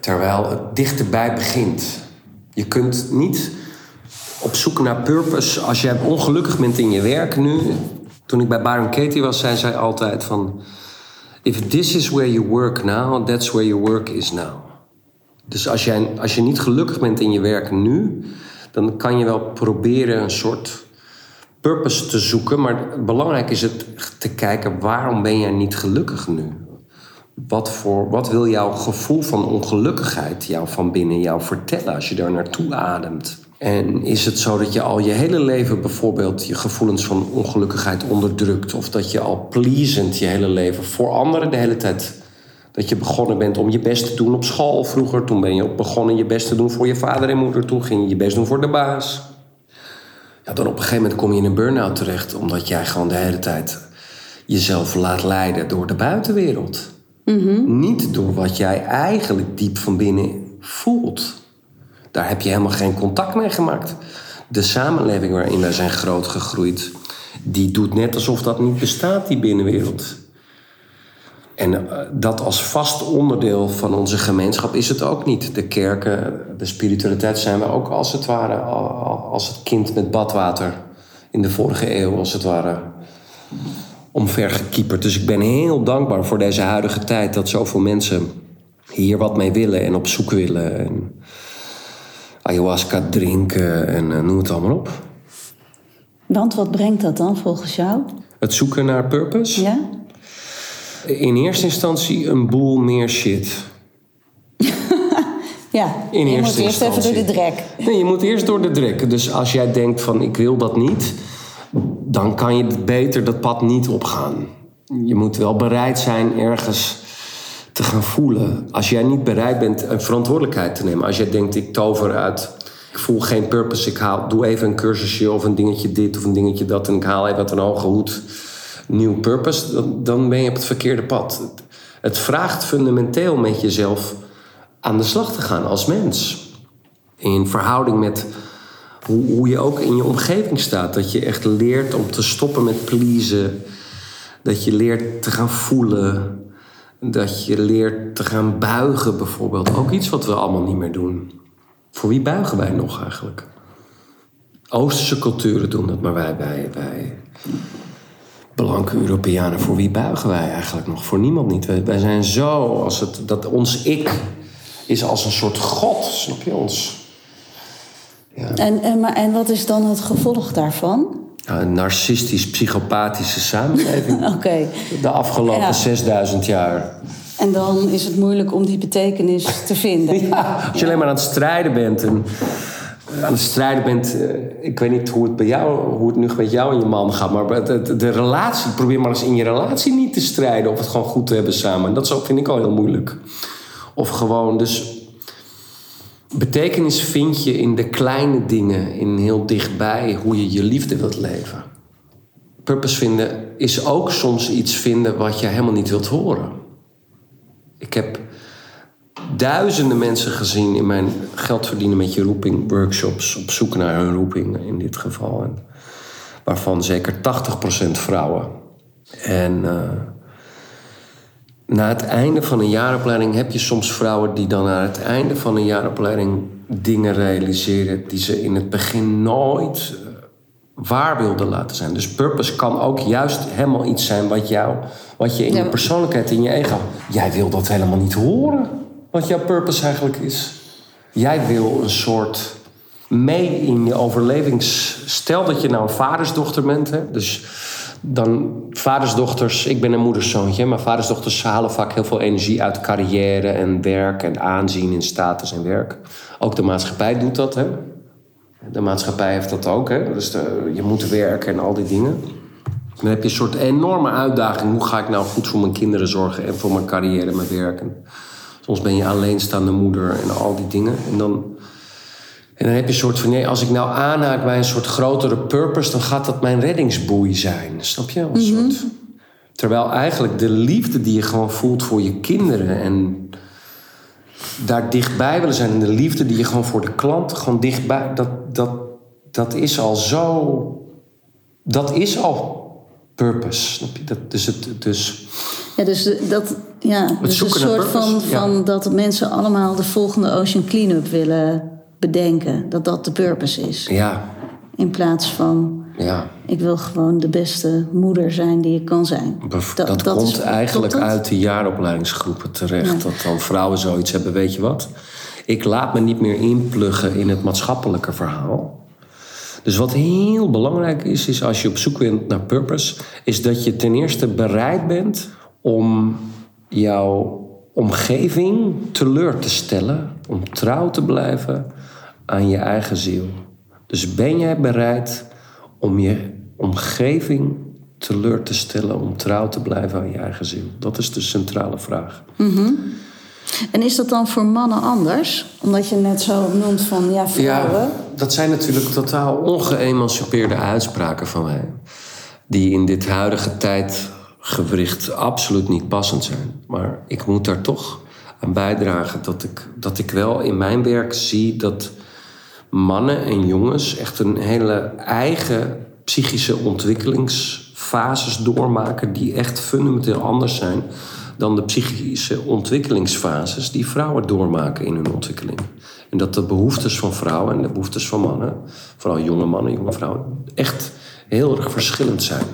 S3: Terwijl het dichterbij begint. Je kunt niet op zoek naar purpose als jij ongelukkig bent in je werk nu. Toen ik bij Byron Katie was, zei zij altijd van... If this is where you work now, that's where your work is now. Dus als, jij, als je niet gelukkig bent in je werk nu, dan kan je wel proberen een soort purpose te zoeken. Maar belangrijk is het te kijken waarom ben jij niet gelukkig nu? Wat, voor, wat wil jouw gevoel van ongelukkigheid jou van binnen jou vertellen als je daar naartoe ademt? En is het zo dat je al je hele leven bijvoorbeeld je gevoelens van ongelukkigheid onderdrukt? Of dat je al pleasend je hele leven voor anderen de hele tijd dat je begonnen bent om je best te doen op school vroeger. Toen ben je ook begonnen je best te doen voor je vader en moeder. Toen ging je je best doen voor de baas. Ja, dan op een gegeven moment kom je in een burn-out terecht, omdat jij gewoon de hele tijd jezelf laat leiden door de buitenwereld. Niet door wat jij eigenlijk diep van binnen voelt. Daar heb je helemaal geen contact mee gemaakt. De samenleving waarin wij zijn groot gegroeid, die doet net alsof dat niet bestaat, die binnenwereld. En eh, dat als vast onderdeel van onze gemeenschap is het ook niet. De kerken, de spiritualiteit zijn we ook als het ware al- al- als het kind met badwater in de vorige eeuw, als het ware, omvergekieperd. Dus ik ben heel dankbaar voor deze huidige tijd dat zoveel mensen hier wat mee willen en op zoek willen. En ayahuasca drinken en eh, noem het allemaal op.
S2: Want wat brengt dat dan volgens jou?
S3: Het zoeken naar purpose.
S2: Ja?
S3: In eerste instantie een boel meer shit. [laughs]
S2: Ja,
S3: In
S2: je moet eerst even door de drek.
S3: Nee, je moet eerst door de drek. Dus als jij denkt van ik wil dat niet, dan kan je beter dat pad niet opgaan. Je moet wel bereid zijn ergens te gaan voelen. Als jij niet bereid bent een verantwoordelijkheid te nemen. Als jij denkt ik tover uit, ik voel geen purpose, ik haal, doe even een cursusje of een dingetje dit of een dingetje dat en ik haal even uit een hoge hoed nieuw purpose, dan, dan ben je op het verkeerde pad. Het, vraagt fundamenteel met jezelf aan de slag te gaan als mens. In verhouding met hoe, hoe je ook in je omgeving staat. Dat je echt leert om te stoppen met pleasen. Dat je leert te gaan voelen. Dat je leert te gaan buigen bijvoorbeeld. Ook iets wat we allemaal niet meer doen. Voor wie buigen wij nog eigenlijk? Oosterse culturen doen dat, maar wij, wij, wij blanke Europeanen, voor wie buigen wij eigenlijk nog? Voor niemand niet. Wij, wij zijn zo, als het, dat ons ik is als een soort god, snap je ons?
S2: En, en, maar, en wat is dan het gevolg daarvan?
S3: Ja, een narcistisch-psychopathische samenleving. [laughs] De afgelopen
S2: Ja.
S3: 6000 jaar.
S2: En dan is het moeilijk om die betekenis te vinden. [laughs]
S3: Ja, als je alleen maar aan het strijden bent. En eh, aan het strijden bent. eh, ik weet niet hoe het bij jou, hoe het nu met jou en je man gaat. Maar de relatie, probeer maar eens in je relatie niet te strijden. Of het gewoon goed te hebben samen. Dat vind ik al heel moeilijk. Of gewoon, dus. Betekenis vind je in de kleine dingen, in heel dichtbij hoe je je liefde wilt leven. Purpose vinden is ook soms iets vinden wat je helemaal niet wilt horen. Ik heb duizenden mensen gezien in mijn geld verdienen met je roeping workshops op zoek naar hun roeping in dit geval. En waarvan zeker 80% vrouwen. En eh, na het einde van een jaaropleiding heb je soms vrouwen die dan aan het einde van een jaaropleiding dingen realiseren die ze in het begin nooit eh, waar wilden laten zijn. Dus purpose kan ook juist helemaal iets zijn wat, jou, wat je in
S2: Ja.
S3: je persoonlijkheid, in je ego. Jij wil dat helemaal niet horen, wat jouw purpose eigenlijk is. Jij wil een soort mee in je overlevings. Stel dat je nou een vadersdochter bent, hè? dus dan vadersdochters. Ik ben een moederszoontje, maar vadersdochters halen vaak heel veel energie uit carrière en werk en aanzien in status en werk. Ook de maatschappij doet dat, hè? De maatschappij heeft dat ook, hè? Dus je moet werken en al die dingen. Dan heb je een soort enorme uitdaging. Hoe ga ik nou goed voor mijn kinderen zorgen en voor mijn carrière en mijn werk? Soms ben je alleenstaande moeder en al die dingen. En dan, en dan heb je een soort van, nee, als ik nou aanhaak bij een soort grotere purpose, dan gaat dat mijn reddingsboei zijn. Snap je? Een soort, terwijl eigenlijk de liefde die je gewoon voelt voor je kinderen en daar dichtbij willen zijn. En de liefde die je gewoon voor de klant gewoon dichtbij. Dat, dat, dat is al zo. Dat is al purpose. Snap je? Dat, dus het, dus,
S2: Ja, dus dat, ja, dus een soort van,
S3: ja.
S2: van dat mensen allemaal de volgende Ocean Cleanup willen bedenken. Dat dat de purpose is.
S3: ja,
S2: In plaats van,
S3: ja.
S2: ik wil gewoon de beste moeder zijn die ik kan zijn.
S3: Dat,
S2: is-
S3: komt eigenlijk
S2: dat?
S3: uit de jaaropleidingsgroepen terecht. Dat dan vrouwen zoiets hebben. Weet je wat? Ik laat me niet meer inpluggen in het maatschappelijke verhaal. Dus wat heel belangrijk is, is als je op zoek bent naar purpose, is dat je ten eerste bereid bent om jouw omgeving teleur te stellen, om trouw te blijven aan je eigen ziel. Dus ben jij bereid om je omgeving teleur te stellen, om trouw te blijven aan je eigen ziel? Dat is de centrale vraag.
S2: En is dat dan voor mannen anders? Omdat je net zo noemt van, ja, vrouwen.
S3: dat zijn natuurlijk totaal ongeëmancipeerde uitspraken van mij. Die in dit huidige tijdgewricht absoluut niet passend zijn. Maar ik moet daar toch aan bijdragen dat ik, dat ik wel in mijn werk zie dat mannen en jongens echt een hele eigen psychische ontwikkelingsfases doormaken die echt fundamenteel anders zijn dan de psychische ontwikkelingsfases die vrouwen doormaken in hun ontwikkeling. En dat de behoeftes van vrouwen en de behoeftes van mannen, vooral jonge mannen, jonge vrouwen, echt heel erg verschillend zijn.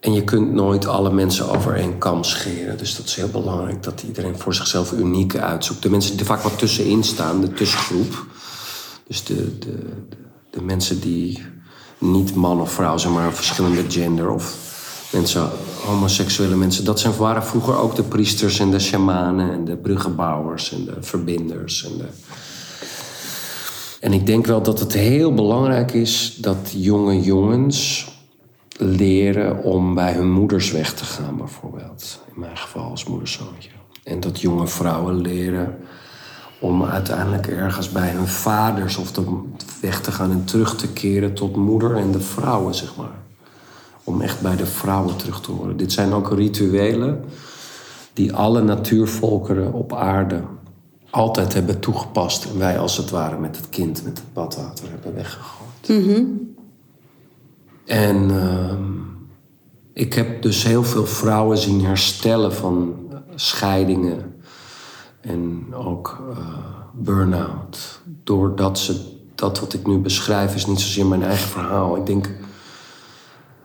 S3: En je kunt nooit alle mensen over één kam scheren. Dus dat is heel belangrijk dat iedereen voor zichzelf uniek uitzoekt. De mensen die er vaak wat tussenin staan, de tussengroep. Dus de, de, de, mensen die niet man of vrouw zijn, maar verschillende gender of mensen, homoseksuele mensen. Dat zijn, waren vroeger ook de priesters en de shamanen en de bruggenbouwers en de verbinders. En, en ik denk wel dat het heel belangrijk is dat jonge jongens leren om bij hun moeders weg te gaan, bijvoorbeeld. In mijn geval als moederzoontje. En dat jonge vrouwen leren om uiteindelijk ergens bij hun vaders of de, weg te gaan en terug te keren tot moeder en de vrouwen, zeg maar. Om echt bij de vrouwen terug te horen. Dit zijn ook rituelen die alle natuurvolkeren op aarde altijd hebben toegepast. En wij als het ware met het kind, met het badwater hebben weggegooid. En ehm, ik heb dus heel veel vrouwen zien herstellen van scheidingen en ook uh, burn-out. Doordat ze, dat wat ik nu beschrijf is niet zozeer mijn eigen verhaal. Ik denk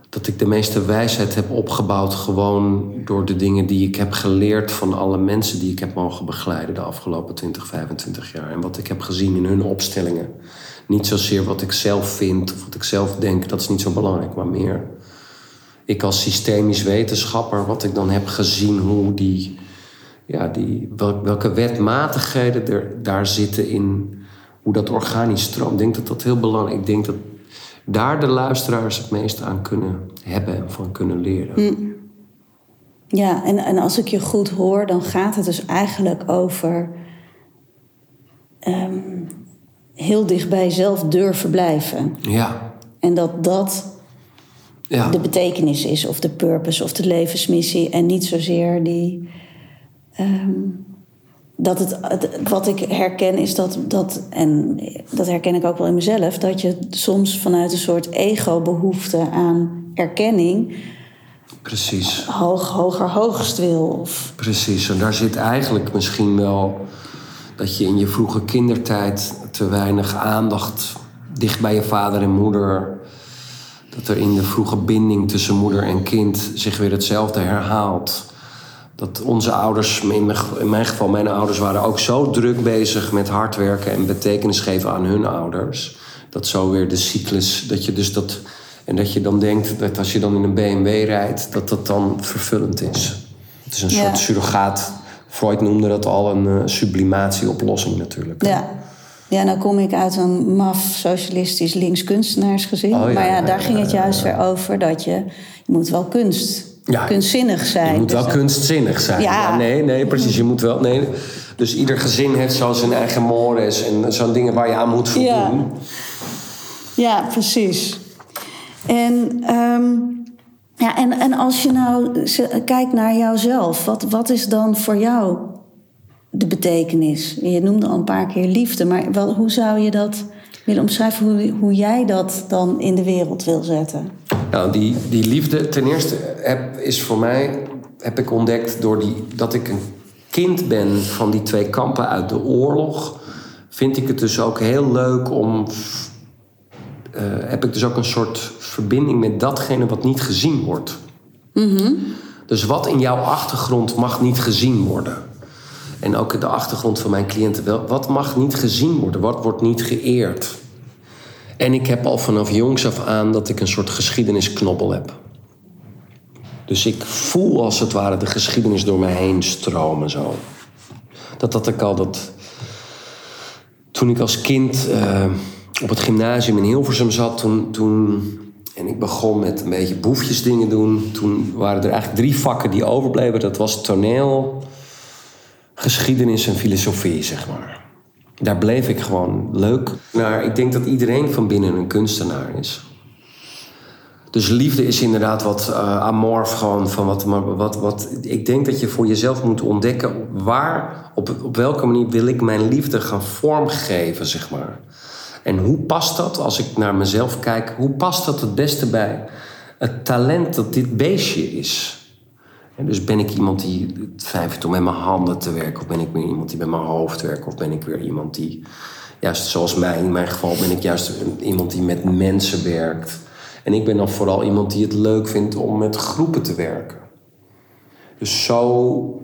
S3: dat ik de meeste wijsheid heb opgebouwd gewoon door de dingen die ik heb geleerd van alle mensen die ik heb mogen begeleiden de afgelopen 20, 25 jaar. En wat ik heb gezien in hun opstellingen. Niet zozeer wat ik zelf vind of wat ik zelf denk, dat is niet zo belangrijk, maar meer ik als systemisch wetenschapper, wat ik dan heb gezien, hoe die, ja, die, welke wetmatigheden er daar zitten in hoe dat organisch stroomt. Ik denk dat dat heel belangrijk is. Ik denk dat daar de luisteraars het meest aan kunnen hebben en van kunnen leren.
S2: Ja, en, en als ik je goed hoor, dan gaat het dus eigenlijk over ehm, heel dicht bij jezelf durven blijven.
S3: Ja,
S2: En dat dat
S3: ja.
S2: de betekenis is, of de purpose, of de levensmissie. En niet zozeer die. Ehm, dat het, het- wat ik herken is dat, dat, en dat herken ik ook wel in mezelf, dat je soms vanuit een soort ego-behoefte aan erkenning
S3: precies.
S2: hoog, hoger, hoogst wil. Of,
S3: Precies, en daar zit eigenlijk misschien wel dat je in je vroege kindertijd te weinig aandacht dicht bij je vader en moeder. Dat er in de vroege binding tussen moeder en kind zich weer hetzelfde herhaalt. Dat onze ouders, in mijn, in mijn geval mijn ouders, waren ook zo druk bezig met hard werken en betekenis geven aan hun ouders. Dat zo weer de cyclus, dat je dus dat. En dat je dan denkt dat als je dan in een BMW rijdt, dat dat dan vervullend is. Het is een
S2: Ja.
S3: soort surrogaat. Freud noemde dat al een eh, sublimatieoplossing natuurlijk.
S2: ja. ja, nou kom ik uit een maf socialistisch links kunstenaarsgezin.
S3: Oh, ja,
S2: maar ja, daar
S3: ja,
S2: ging het juist weer over dat je, je moet wel kunst,
S3: Ja,
S2: kunstzinnig zijn.
S3: Je moet wel
S2: Dus-
S3: kunstzinnig zijn.
S2: Ja.
S3: Ja. nee, nee, precies. Je moet wel. Nee. Dus ieder gezin heeft zo zijn eigen mores en zo'n dingen waar je aan moet voldoen.
S2: Ja. Ja, precies. En, ehm, ja, en, en als je nou kijkt naar jouzelf, wat, wat is dan voor jou de betekenis? Je noemde al een paar keer liefde, maar wel, hoe zou je dat willen omschrijven, hoe, hoe jij dat dan in de wereld wil zetten?
S3: Nou, die, die liefde, ten eerste heb, is voor mij, heb ik ontdekt door die, dat ik een kind ben van die twee kampen uit de oorlog. Vind ik het dus ook heel leuk om. eh, heb ik dus ook een soort verbinding met datgene wat niet gezien wordt. Dus wat in jouw achtergrond mag niet gezien worden. En ook de achtergrond van mijn cliënten wel. Wat mag niet gezien worden? Wat wordt niet geëerd? En ik heb al vanaf jongs af aan dat ik een soort geschiedenisknobbel heb. Dus ik voel als het ware de geschiedenis door mij heen stromen zo. Dat had ik al dat. Toen ik als kind eh, op het gymnasium in Hilversum zat, toen, toen. En ik begon met een beetje boefjesdingen doen. Toen waren er eigenlijk drie vakken die overbleven. Dat was toneel, geschiedenis en filosofie, zeg maar. Daar bleef ik gewoon leuk naar. Ik denk dat iedereen van binnen een kunstenaar is. Dus liefde is inderdaad wat uh, amorf gewoon van wat, wat, wat... Ik denk dat je voor jezelf moet ontdekken waar, op, op welke manier wil ik mijn liefde gaan vormgeven, zeg maar. En hoe past dat, als ik naar mezelf kijk, hoe past dat het beste bij het talent dat dit beestje is? Dus ben ik iemand die het fijn vindt om met mijn handen te werken, of ben ik meer iemand die met mijn hoofd werkt, of ben ik weer iemand die, juist zoals mij in mijn geval, ben ik juist iemand die met mensen werkt. En ik ben dan vooral iemand die het leuk vindt om met groepen te werken. Dus zo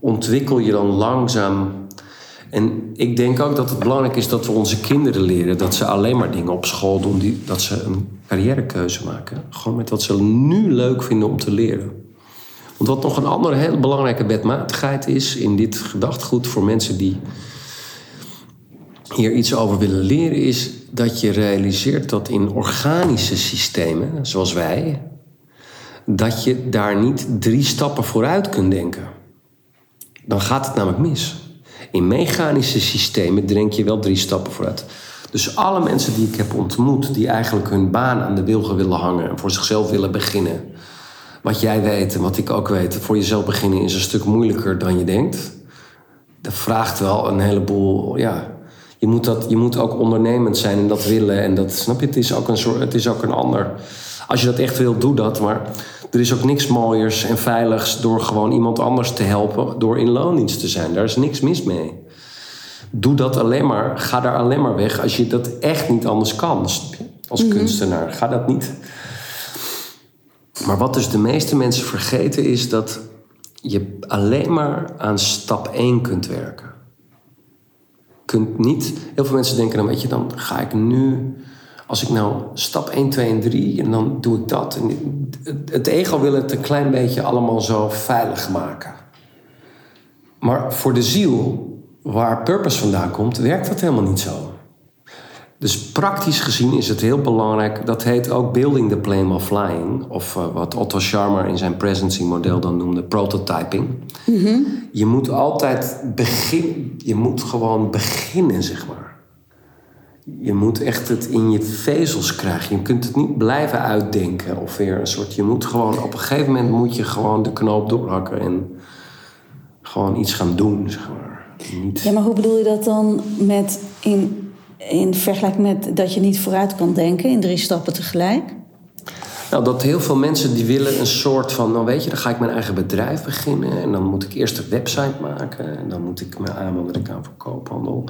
S3: ontwikkel je dan langzaam. En ik denk ook dat het belangrijk is dat we onze kinderen leren dat ze alleen maar dingen op school doen, die, dat ze een carrièrekeuze maken. Gewoon met wat ze nu leuk vinden om te leren. Want wat nog een andere hele belangrijke wetmatigheid is in dit gedachtegoed voor mensen die hier iets over willen leren, is dat je realiseert dat in organische systemen, zoals wij, dat je daar niet drie stappen vooruit kunt denken. Dan gaat het namelijk mis. In mechanische systemen denk je wel drie stappen vooruit. Dus alle mensen die ik heb ontmoet, die eigenlijk hun baan aan de wilgen willen hangen en voor zichzelf willen beginnen. Wat jij weet en wat ik ook weet, voor jezelf beginnen is een stuk moeilijker dan je denkt. Dat vraagt wel een heleboel, ja, je moet, dat, je moet ook ondernemend zijn en dat willen. En dat, snap je, het is ook een soort, het is ook een ander. Als je dat echt wil, doe dat. Maar er is ook niks mooiers en veiligs door gewoon iemand anders te helpen door in loondienst te zijn. Daar is niks mis mee. Doe dat alleen maar, ga daar alleen maar weg als je dat echt niet anders kan. Als mhm. kunstenaar, ga dat niet. Maar wat dus de meeste mensen vergeten is dat je alleen maar aan stap 1 kunt werken kunt niet. Heel veel mensen denken dan, weet je, dan ga ik nu. Als ik nou stap 1, 2 en 3 en dan doe ik dat. En het ego wil het een klein beetje allemaal zo veilig maken. Maar voor de ziel, waar purpose vandaan komt, werkt dat helemaal niet zo. Dus praktisch gezien is het heel belangrijk. Dat heet ook building the plane while flying. Of uh, wat Otto Scharmer in zijn presencing model dan noemde prototyping. Mhm. Je moet altijd beginnen. Je moet gewoon beginnen, zeg maar. Je moet echt het in je vezels krijgen. Je kunt het niet blijven uitdenken. Of weer een soort. Je moet gewoon. Op een gegeven moment moet je gewoon de knoop doorhakken. En gewoon iets gaan doen, zeg maar.
S2: Niet... Ja, maar hoe bedoel je dat dan met in in vergelijking met dat je niet vooruit kan denken in drie stappen tegelijk?
S3: Nou, dat heel veel mensen die willen een soort van, nou weet je, dan ga ik mijn eigen bedrijf beginnen. En dan moet ik eerst een website maken. En dan moet ik me aanmelden aan voor koophandel.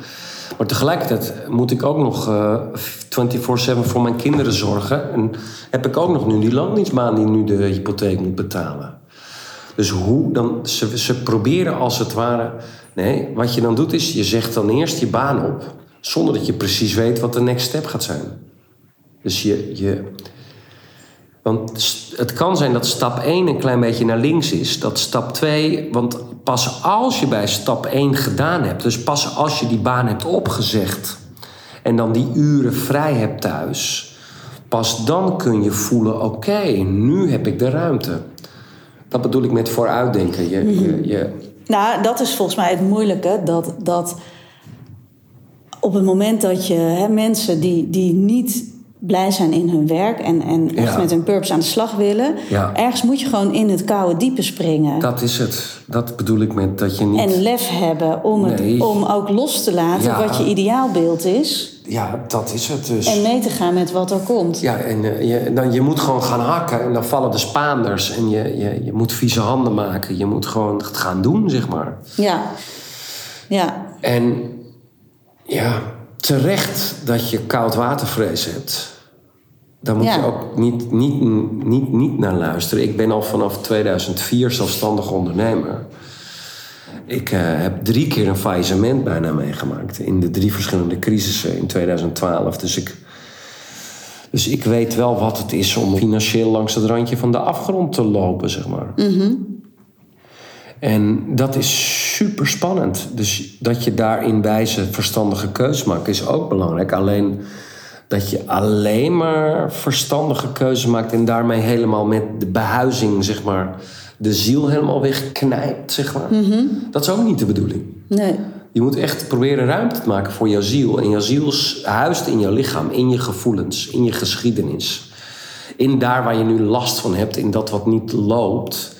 S3: Maar tegelijkertijd moet ik ook nog uh, eh, 24-7 voor mijn kinderen zorgen. En heb ik ook nog nu die loondienstbaan die nu de hypotheek moet betalen. Dus hoe dan, ze, ze proberen als het ware. Nee, wat je dan doet is, je zegt dan eerst je baan op zonder dat je precies weet wat de next step gaat zijn. Dus je, je. Want het kan zijn dat stap 1 een klein beetje naar links is. Dat stap 2. Want pas als je bij stap 1 gedaan hebt. Dus pas als je die baan hebt opgezegd. En dan die uren vrij hebt thuis. Pas dan kun je voelen: oké, nu heb ik de ruimte. Dat bedoel ik met vooruitdenken. Je, je.
S2: Nou, dat is volgens mij het moeilijke. Dat. dat op het moment dat je hè, mensen die, die niet blij zijn in hun werk en, en echt met hun purpose aan de slag willen. Ergens moet je gewoon in het koude diepe springen.
S3: Dat is het. Dat bedoel ik met dat je niet...
S2: En lef hebben om, het, om ook los te laten wat je ideaalbeeld is.
S3: Ja, dat is het dus.
S2: En mee te gaan met wat er komt.
S3: Ja, en uh, je, dan, je moet gewoon gaan hakken en dan vallen de Spaanders. En je, je, je moet vieze handen maken. Je moet gewoon het gaan doen, zeg maar.
S2: Ja. Ja.
S3: En ja, terecht dat je koudwatervrees hebt. Daar moet je ook niet, niet, niet, niet naar luisteren. Ik ben al vanaf 2004 zelfstandig ondernemer. Ik uh, heb drie keer een faillissement bijna meegemaakt. In de drie verschillende crisissen in 2012. Dus ik, dus ik weet wel wat het is om financieel langs het randje van de afgrond te lopen, zeg maar. Mm en dat is super spannend. Dus dat je daarin wijze verstandige keuzes maakt is ook belangrijk. Alleen dat je alleen maar verstandige keuzes maakt en daarmee helemaal met de behuizing, zeg maar, de ziel helemaal wegknijpt, zeg maar. Mhm. Dat is ook niet de bedoeling.
S2: Nee.
S3: Je moet echt proberen ruimte te maken voor jouw ziel. En jouw ziel huist in jouw lichaam, in je gevoelens, in je geschiedenis. In daar waar je nu last van hebt, in dat wat niet loopt.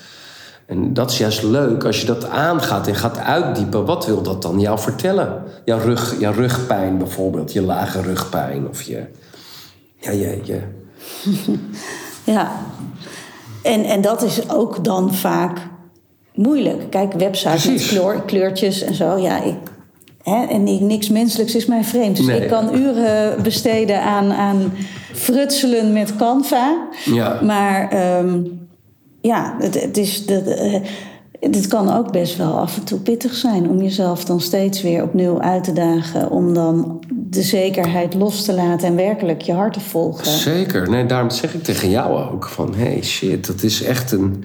S3: En dat is juist leuk als je dat aangaat en gaat uitdiepen. Wat wil dat dan jou vertellen? Jouw, rug, jouw rugpijn bijvoorbeeld, je lage rugpijn of je. Ja, je. je. [laughs]
S2: ja. En, en dat is ook dan vaak moeilijk. Kijk, websites met kleurtjes en zo. Ja, ik, hè, en niks menselijks is mij vreemd. Dus ik kan uren besteden aan, aan frutselen met Canva. Ja. Maar ehm, ja, het, het is... De, dit kan ook best wel af en toe pittig zijn om jezelf dan steeds weer opnieuw uit te dagen. Om dan de zekerheid los te laten en werkelijk je hart te volgen.
S3: Zeker. Nee, daarom zeg ik tegen jou ook van: hey shit, dat is echt een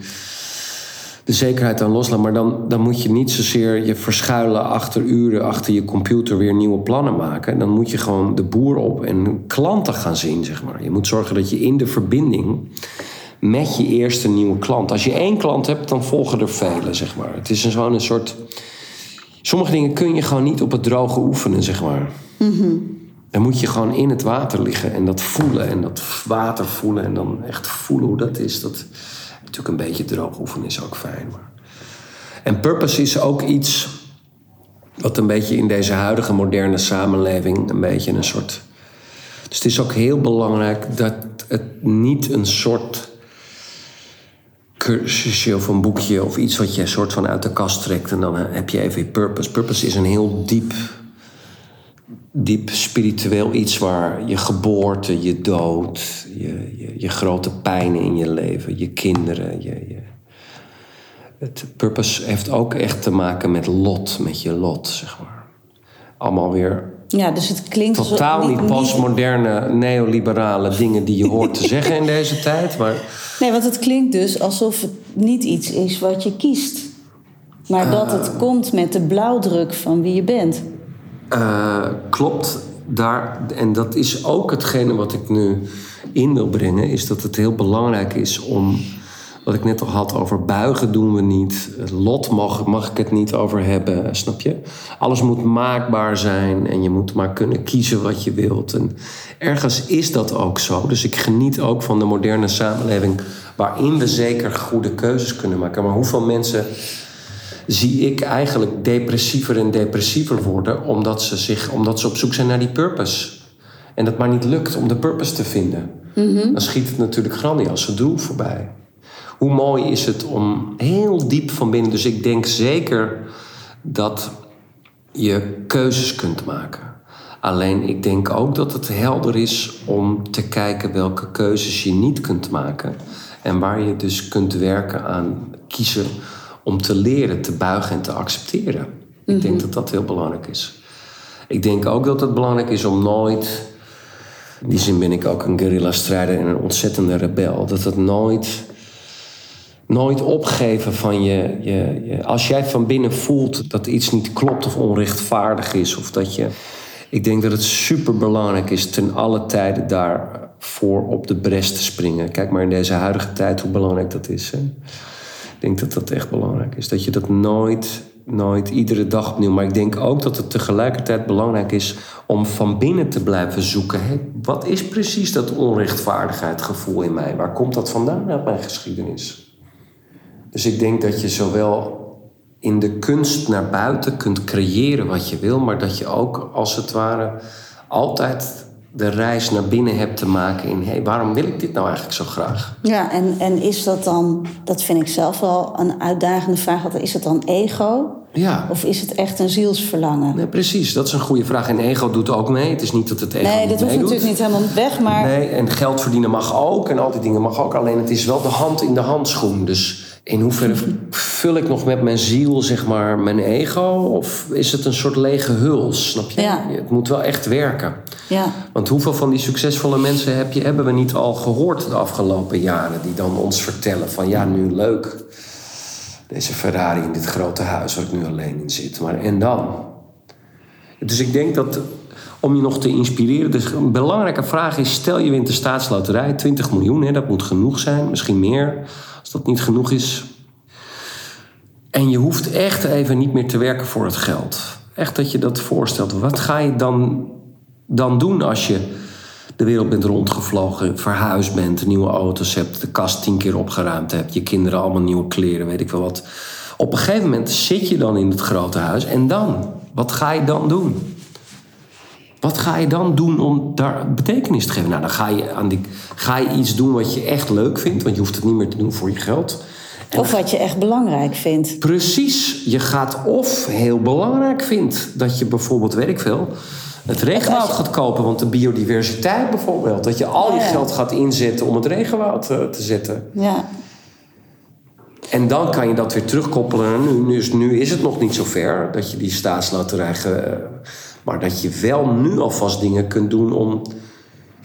S3: de zekerheid aan loslaten. Maar dan, dan moet je niet zozeer je verschuilen achter uren achter je computer weer nieuwe plannen maken. Dan moet je gewoon de boer op en klanten gaan zien, zeg maar. Je moet zorgen dat je in de verbinding met je eerste nieuwe klant. Als je één klant hebt, dan volgen er vele, zeg maar. Het is gewoon een soort. Sommige dingen kun je gewoon niet op het droge oefenen, zeg maar. Mm Dan moet je gewoon in het water liggen en dat voelen en dat water voelen en dan echt voelen hoe dat is. Dat, Natuurlijk een beetje droog oefenen is ook fijn. Maar... En purpose is ook iets wat een beetje in deze huidige moderne samenleving een beetje een soort. Dus het is ook heel belangrijk dat het niet een soort cursusje of een boekje of iets wat je soort van uit de kast trekt en dan heb je even purpose. Purpose is een heel diep diep spiritueel iets waar je geboorte, je dood, je, je, je grote pijnen in je leven, je kinderen. Je, je, het purpose heeft ook echt te maken met lot, met je lot, zeg maar. Allemaal weer.
S2: Ja, dus het klinkt
S3: totaal niet, postmoderne, neoliberale dingen die je hoort te [laughs] zeggen in deze tijd. Maar...
S2: Nee, want het klinkt dus alsof het niet iets is wat je kiest. Maar dat het ah. komt met de blauwdruk van wie je bent.
S3: Uh, klopt. Daar, en dat is ook hetgene wat ik nu in wil brengen, is dat het heel belangrijk is om, wat ik net al had over buigen doen we niet, lot mag, mag ik het niet over hebben, snap je? Alles moet maakbaar zijn en je moet maar kunnen kiezen wat je wilt. En ergens is dat ook zo. Dus ik geniet ook van de moderne samenleving waarin we zeker goede keuzes kunnen maken. Maar hoeveel mensen zie ik eigenlijk depressiever en depressiever worden, omdat ze, zich, omdat ze op zoek zijn naar die purpose. En dat maar niet lukt om de purpose te vinden. Mhm. Dan schiet het natuurlijk grandioos doel voorbij. Hoe mooi is het om heel diep van binnen, dus ik denk zeker dat je keuzes kunt maken. Alleen ik denk ook dat het helder is om te kijken welke keuzes je niet kunt maken. En waar je dus kunt werken aan kiezen om te leren te buigen en te accepteren. Ik denk mhm. dat dat heel belangrijk is. Ik denk ook dat het belangrijk is om nooit. In die zin ben ik ook een guerrilla-strijder en een ontzettende rebel. Dat het nooit. Nooit opgeven van je, je, je. Als jij van binnen voelt dat iets niet klopt of onrechtvaardig is, of dat je. Ik denk dat het super belangrijk is ten alle tijden daarvoor op de bres te springen. Kijk maar in deze huidige tijd hoe belangrijk dat is. Hè? Ik denk dat dat echt belangrijk is. Dat je dat nooit, nooit iedere dag opnieuw. Maar ik denk ook dat het tegelijkertijd belangrijk is om van binnen te blijven zoeken. Hé, wat is precies dat onrechtvaardigheidsgevoel in mij? Waar komt dat vandaan uit mijn geschiedenis? Dus ik denk dat je zowel in de kunst naar buiten kunt creëren wat je wil, maar dat je ook als het ware altijd de reis naar binnen hebt te maken in... Hey, waarom wil ik dit nou eigenlijk zo graag?
S2: Ja, en, en is dat dan, dat vind ik zelf wel een uitdagende vraag... is het dan ego? Ja. Of is het echt een zielsverlangen?
S3: Nee, precies, dat is een goede vraag. En ego doet ook mee. Het is niet dat het ego
S2: Nee, dat hoeft natuurlijk niet helemaal weg, maar...
S3: Nee, en geld verdienen mag ook en al die dingen mag ook. Alleen het is wel de hand in de handschoen. Dus in hoeverre vul ik nog met mijn ziel, zeg maar, mijn ego? Of is het een soort lege huls, snap je? Ja. Het moet wel echt werken. Ja. Want hoeveel van die succesvolle mensen heb je, hebben we niet al gehoord de afgelopen jaren... die dan ons vertellen van, ja, nu leuk... deze Ferrari in dit grote huis waar ik nu alleen in zit. Maar en dan? Dus ik denk dat om je nog te inspireren. Dus een belangrijke vraag is: stel je wint de staatsloterij, 20 miljoen, hè, dat moet genoeg zijn, misschien meer. Als dat niet genoeg is. En je hoeft echt even niet meer te werken voor het geld. Echt dat je dat voorstelt. Wat ga je dan, dan doen als je de wereld bent rondgevlogen, verhuisd bent, nieuwe auto's hebt, de kast tien keer opgeruimd hebt, je kinderen allemaal nieuwe kleren, weet ik wel wat. Op een gegeven moment zit je dan in het grote huis en dan? Wat ga je dan doen? Wat ga je dan doen om daar betekenis te geven? Nou, dan ga je, aan die, ga je iets doen wat je echt leuk vindt, want je hoeft het niet meer te doen voor je geld.
S2: of wat je echt belangrijk vindt.
S3: Precies. Je gaat of heel belangrijk vindt dat je bijvoorbeeld, weet ik veel, het regenwoud gaat kopen. Want de biodiversiteit bijvoorbeeld. Dat je al je geld gaat inzetten om het regenwoud uh, te zetten.
S2: Ja.
S3: En dan kan je dat weer terugkoppelen. Nu, nu, is, nu is het nog niet zo ver dat je die staatsloterij... maar dat je wel nu alvast dingen kunt doen om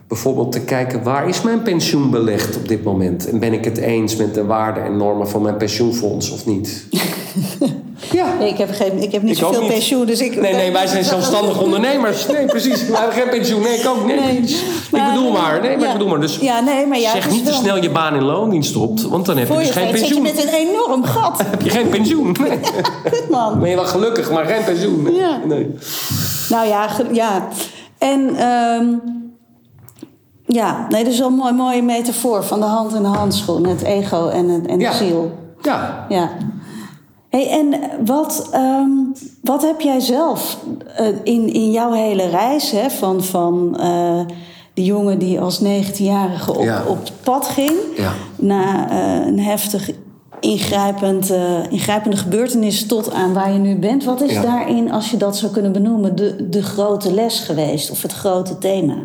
S3: bijvoorbeeld te kijken... waar is mijn pensioen belegd op dit moment? En ben ik het eens met de waarden en normen van mijn pensioenfonds of niet? [laughs]
S2: Ja. Nee, ik heb, geen, ik heb niet zoveel pensioen, dus ik...
S3: Nee, nee, wij zijn zelfstandig ondernemers. Nee, precies. We hebben geen pensioen. Nee, ik ook niet. Nee. ik bedoel maar. Nee, maar ik bedoel maar. Dus
S2: ja, nee, maar ja,
S3: zeg niet te snel je baan in loondienst stopt, want dan heb je dus geen pensioen. zit
S2: je met een enorm [laughs] gat.
S3: heb je geen pensioen. [laughs] Nee.
S2: Goed man.
S3: Ben je wel gelukkig, maar geen pensioen. Nee.
S2: Ja.
S3: Nee.
S2: Nou ja, ja. En... Um, ja, nee, dat is wel een mooi, mooie metafoor van de hand in de handschoen. Het ego en, en de ziel.
S3: Ja.
S2: ja. Hey, en wat, um, wat heb jij zelf uh, in, in jouw hele reis hè, van, van uh, die jongen die als 19-jarige op,
S3: ja.
S2: op pad ging,
S3: ja.
S2: na uh, een heftig ingrijpend, ingrijpende gebeurtenis tot aan waar je nu bent. Wat is daarin, als je dat zou kunnen benoemen, de, de grote les geweest of het grote thema?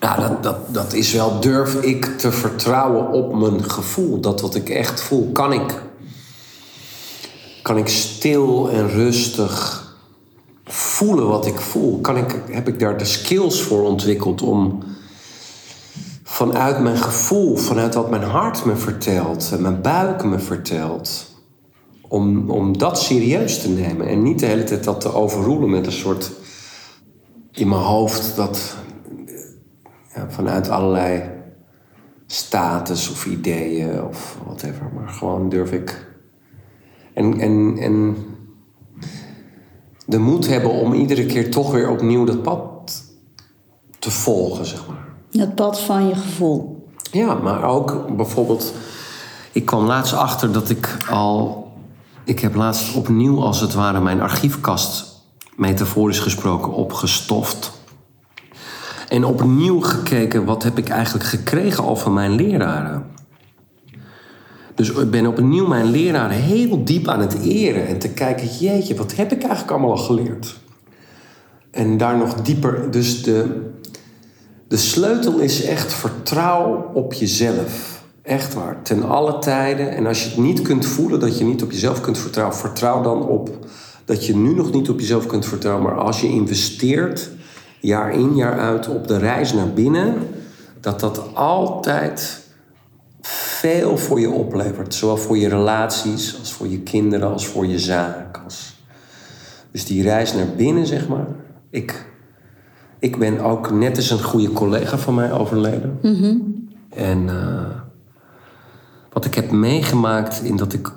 S3: Ja, dat, dat, dat is wel durf ik te vertrouwen op mijn gevoel. Dat wat ik echt voel, kan ik. Kan ik stil en rustig voelen wat ik voel? Kan ik, heb ik daar de skills voor ontwikkeld om vanuit mijn gevoel, vanuit wat mijn hart me vertelt, en mijn buik me vertelt, om, om dat serieus te nemen en niet de hele tijd dat te overroelen met een soort in mijn hoofd dat ja, vanuit allerlei status of ideeën of whatever. Maar gewoon durf ik. En, en, en de moed hebben om iedere keer toch weer opnieuw dat pad te volgen, zeg maar.
S2: Het pad van je gevoel.
S3: Ja, maar ook bijvoorbeeld. Ik kwam laatst achter dat ik al. Ik heb laatst opnieuw als het ware mijn archiefkast, metaforisch gesproken, opgestoft. En opnieuw gekeken, wat heb ik eigenlijk gekregen al van mijn leraren? Dus ik ben opnieuw mijn leraren heel diep aan het eren en te kijken, jeetje, wat heb ik eigenlijk allemaal al geleerd? En daar nog dieper, dus de, de sleutel is echt vertrouw op jezelf. Echt waar, ten alle tijden. En als je het niet kunt voelen dat je niet op jezelf kunt vertrouwen, vertrouw dan op dat je nu nog niet op jezelf kunt vertrouwen. Maar als je investeert, jaar in, jaar uit, op de reis naar binnen, dat dat altijd veel voor je oplevert. Zowel voor je relaties, als voor je kinderen, als voor je zaak. Als... Dus die reis naar binnen, zeg maar. Ik, ik ben ook net als een goede collega van mij overleden. En uh, wat ik heb meegemaakt in dat ik.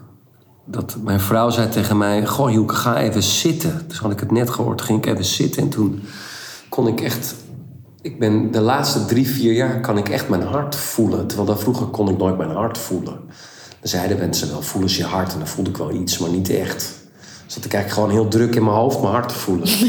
S3: Dat mijn vrouw zei tegen mij: Goh, Hielke, ga even zitten. Dus had ik het net gehoord, ging ik even zitten. En toen kon ik echt. Ik ben de laatste drie, vier jaar kan ik echt mijn hart voelen. Terwijl dan vroeger kon ik nooit mijn hart voelen. Dan zeiden mensen wel: voel eens je hart. En dan voelde ik wel iets, maar niet echt. Dus dat ik eigenlijk gewoon heel druk in mijn hoofd mijn hart te voelen. dus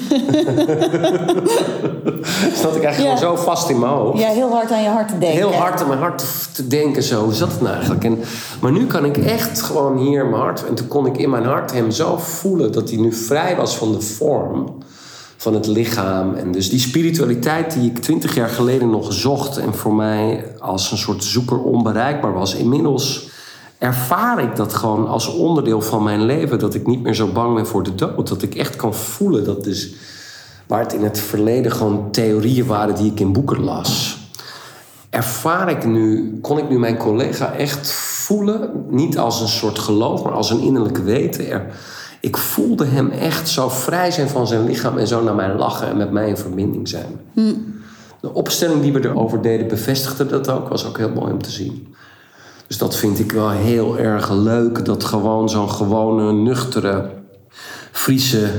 S3: [laughs] dat ik eigenlijk
S2: Ja.
S3: gewoon zo vast in mijn hoofd.
S2: Ja, heel hard aan je hart te denken.
S3: Heel hard aan mijn hart te- denken, zo. Hoe zat het nou eigenlijk? En, maar nu kan ik echt gewoon hier mijn hart... En toen kon ik in mijn hart hem zo voelen... dat hij nu vrij was van de vorm van het lichaam. En dus die spiritualiteit die ik twintig jaar geleden nog zocht... en voor mij als een soort zoeker onbereikbaar was... inmiddels ervaar ik dat gewoon als onderdeel van mijn leven... dat ik niet meer zo bang ben voor de dood. Dat ik echt kan voelen dat dus... waar het in het verleden gewoon theorieën waren die ik in boeken las ervaar ik nu, kon ik nu mijn collega echt voelen, niet als een soort geloof, maar als een innerlijk weten. Er, ik voelde hem echt zo vrij zijn van zijn lichaam en zo naar mij lachen en met mij in verbinding zijn. De opstelling die we erover deden bevestigde dat ook, was ook heel mooi om te zien. Dus dat vind ik wel heel erg leuk, dat gewoon zo'n gewone, nuchtere Friese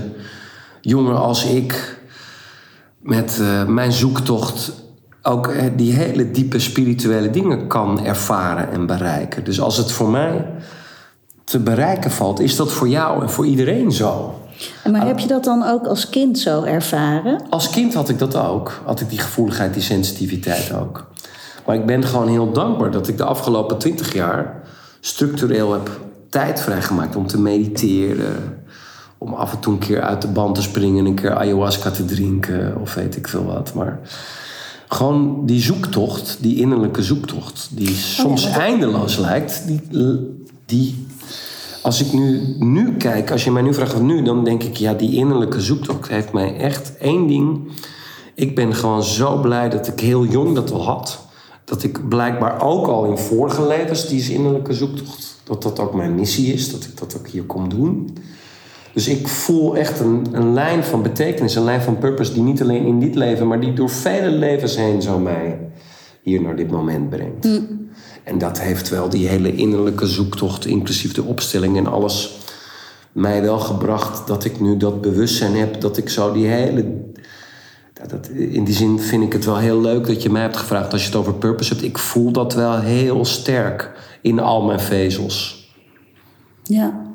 S3: jongen als ik met eh, mijn zoektocht ook eh, die hele diepe spirituele dingen kan ervaren en bereiken. Dus als het voor mij te bereiken valt, is dat voor jou en voor iedereen zo.
S2: Maar heb je dat dan ook als kind zo ervaren?
S3: Als kind had ik dat ook. Had ik die gevoeligheid, die sensitiviteit ook. Maar ik ben gewoon heel dankbaar dat ik de afgelopen twintig jaar structureel heb tijd vrijgemaakt om te mediteren. Om af en toe een keer uit de band te springen, een keer ayahuasca te drinken of weet ik veel wat. Maar gewoon die zoektocht, die innerlijke zoektocht, die soms eindeloos lijkt, die, die als ik nu, nu kijk, als je mij nu vraagt wat nu, dan denk ik, ja, die innerlijke zoektocht heeft mij echt één ding. Ik ben gewoon zo blij dat ik heel jong dat al had. Dat ik blijkbaar ook al in vorige levens die innerlijke zoektocht, dat dat ook mijn missie is, dat ik dat ook hier kom doen. Dus ik voel echt een, een lijn van betekenis, een lijn van purpose, die niet alleen in dit leven, maar die door vele levens heen zo mij hier naar dit moment brengt. En dat heeft wel die hele innerlijke zoektocht, inclusief de opstelling en alles, mij wel gebracht dat ik nu dat bewustzijn heb dat ik zo die hele. Dat, in die zin vind ik het wel heel leuk dat je mij hebt gevraagd als je het over purpose hebt. Ik voel dat wel heel sterk in al mijn vezels.
S2: Ja.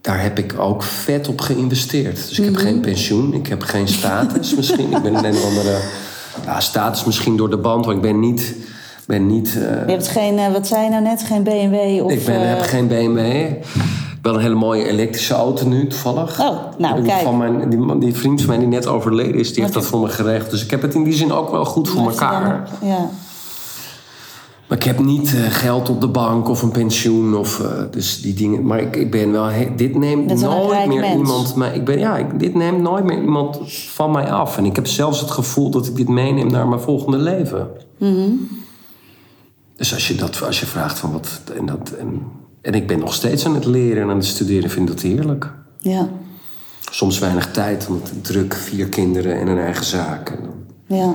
S3: Daar heb ik ook vet op geïnvesteerd. Dus ik heb geen pensioen, ik heb geen status misschien. Ik ben een [laughs] andere ja, status misschien door de band, want ik ben niet ben niet... Uh,
S2: je hebt geen, uh, wat zei je nou net, geen BMW? Of,
S3: ik ben, heb geen BMW. Wel een hele mooie elektrische auto nu, toevallig.
S2: Oh, nou kijk.
S3: Van mijn, die, die vriend van mij die net overleden is, die heeft dat voor me geregeld. Dus ik heb het in die zin ook wel goed voor elkaar.
S2: Ja.
S3: Maar ik heb niet uh, geld op de bank of een pensioen. Of, uh, dus die dingen. Maar ik, ik ben wel. He, dit neemt nooit meer
S2: mens.
S3: iemand. Maar ik ben, ja, ik, dit neemt nooit meer iemand van mij af. En ik heb zelfs het gevoel dat ik dit meeneem naar mijn volgende leven.
S2: Mm -hmm.
S3: Dus als je, dat, als je vraagt van wat. En, dat, en, en ik ben nog steeds aan het leren en aan het studeren, vind ik dat heerlijk.
S2: Ja.
S3: Soms weinig tijd, omdat druk, vier kinderen en een eigen zaak. En dan...
S2: Ja.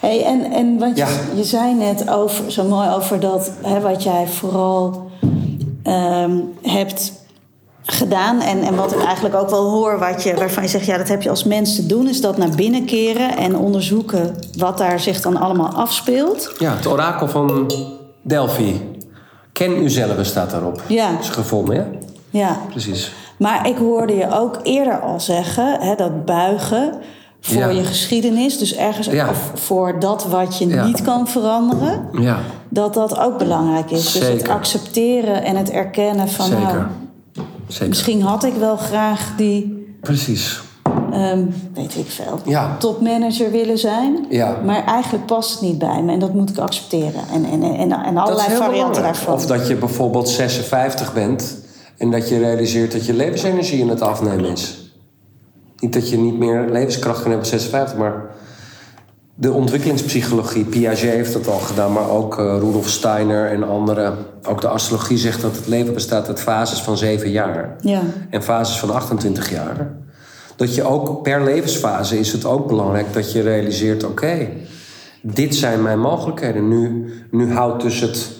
S2: Hey, en, en want je, je zei net over, zo mooi over dat, hè, wat jij vooral um, hebt gedaan. En, en wat ik eigenlijk ook wel hoor, wat je, waarvan je zegt, ja, dat heb je als mens te doen, is dat naar binnen keren en onderzoeken wat daar zich dan allemaal afspeelt.
S3: Ja, het orakel van Delphi. Ken uzelf staat daarop.
S2: Ja.
S3: Dat is gevonden, hè?
S2: Ja.
S3: Precies.
S2: Maar ik hoorde je ook eerder al zeggen, hè, dat buigen voor
S3: Ja.
S2: je geschiedenis, dus ergens
S3: Ja.
S2: of voor dat wat je
S3: Ja.
S2: niet kan veranderen,
S3: Ja,
S2: dat dat ook belangrijk is. Dus het
S3: Zeker.
S2: accepteren en het erkennen van, nou,
S3: zeker.
S2: Misschien had ik wel graag die,
S3: Precies.
S2: ehm, weet ik veel,
S3: Ja.
S2: topmanager willen zijn.
S3: Ja.
S2: Maar eigenlijk past het niet bij me en dat moet ik accepteren. En, en, en, en allerlei
S3: Dat is heel
S2: varianten daarvan.
S3: Of dat je bijvoorbeeld 56 bent en dat je realiseert dat je levensenergie in het afnemen is. Niet dat je niet meer levenskracht kan hebben op 56, maar de ontwikkelingspsychologie, Piaget heeft dat al gedaan, maar ook eh, Rudolf Steiner en anderen. Ook de astrologie zegt dat het leven bestaat uit fases van 7 jaar
S2: Ja.
S3: en fases van 28 jaar. Dat je ook per levensfase is het ook belangrijk dat je realiseert: oké, dit zijn mijn mogelijkheden. Nu, nu houdt dus het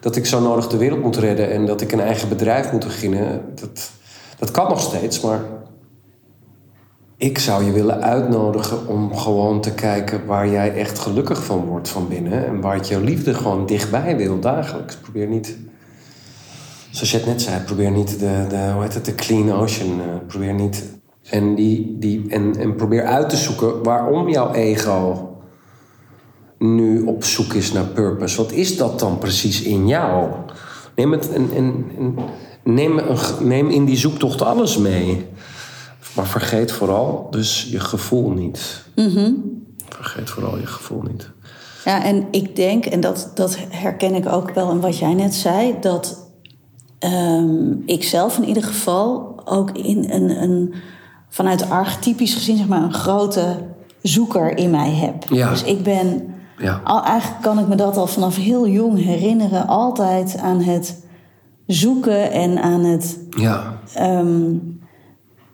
S3: dat ik zo nodig de wereld moet redden en dat ik een eigen bedrijf moet beginnen. Dat, dat kan nog steeds, maar ik zou je willen uitnodigen om gewoon te kijken waar jij echt gelukkig van wordt van binnen. En waar het jouw liefde gewoon dichtbij wil dagelijks. Probeer niet, zoals je het net zei, probeer niet de, de, hoe heet het, de clean ocean. eh, probeer niet. En, die, die, en, en probeer uit te zoeken waarom jouw ego nu op zoek is naar purpose. Wat is dat dan precies in jou? Neem, het en, en, neem, neem in die zoektocht alles mee. Maar vergeet vooral dus je gevoel niet. Vergeet vooral je gevoel niet.
S2: Ja, en ik denk, en dat, dat herken ik ook wel in wat jij net zei, dat ehm, ik zelf in ieder geval ook in een, een vanuit archetypisch gezien, zeg maar, een grote zoeker in mij heb.
S3: Ja.
S2: Dus ik ben,
S3: Ja.
S2: al, eigenlijk kan ik me dat al vanaf heel jong herinneren, altijd aan het zoeken en aan het
S3: Ja,
S2: Ehm,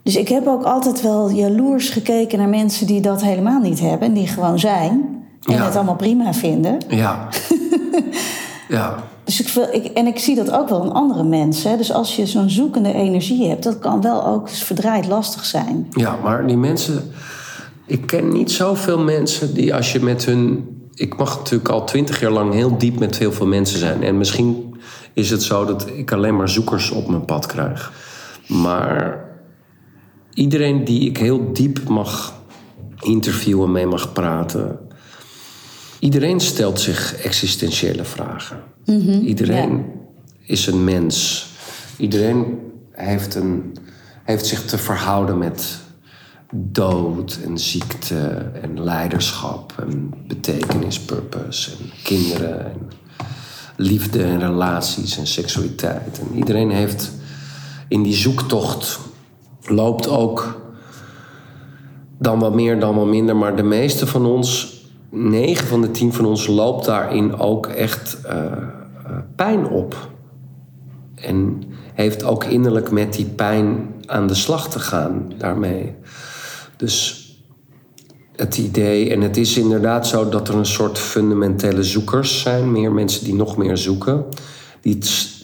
S2: dus ik heb ook altijd wel jaloers gekeken naar mensen die dat helemaal niet hebben. En die gewoon zijn. En
S3: Ja.
S2: het allemaal prima vinden.
S3: ja. [laughs] ja.
S2: Dus ik, wil, ik, en ik zie dat ook wel in andere mensen. Dus als je zo'n zoekende energie hebt, dat kan wel ook verdraaid lastig zijn.
S3: Ja, maar die mensen. Ik ken niet zoveel mensen die als je met hun. Ik mag natuurlijk al twintig jaar lang heel diep met heel veel mensen zijn. En misschien is het zo dat ik alleen maar zoekers op mijn pad krijg. Maar iedereen die ik heel diep mag interviewen, mee mag praten. Iedereen stelt zich existentiële vragen. Iedereen is een mens. Iedereen heeft, een, heeft zich te verhouden met dood en ziekte en leiderschap en betekenis, purpose en kinderen en liefde en relaties en seksualiteit. En iedereen heeft in die zoektocht loopt ook dan wat meer, dan wat minder. Maar de meeste van ons, negen van de tien van ons, loopt daarin ook echt eh, eh, pijn op. En heeft ook innerlijk met die pijn aan de slag te gaan daarmee. Dus het idee, en het is inderdaad zo dat er een soort fundamentele zoekers zijn, meer mensen die nog meer zoeken. Die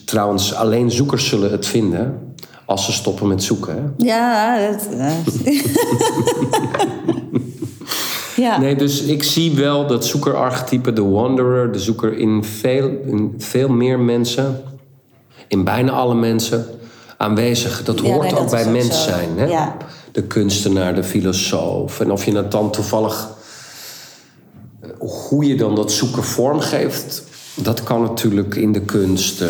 S3: trouwens, alleen zoekers zullen het vinden als ze stoppen met zoeken. Hè?
S2: Ja, dat, [laughs] ja.
S3: Nee, dus ik zie wel dat zoekerarchetype, de wanderer, de zoeker in veel, in veel meer mensen, in bijna alle mensen, aanwezig. Dat
S2: Ja,
S3: hoort
S2: nee,
S3: ook
S2: dat
S3: bij
S2: ook
S3: mens
S2: zo.
S3: zijn. Hè?
S2: Ja.
S3: De kunstenaar, de filosoof. En of je het dan toevallig, eh, hoe je dan dat zoeken vormgeeft, dat kan natuurlijk in de kunst,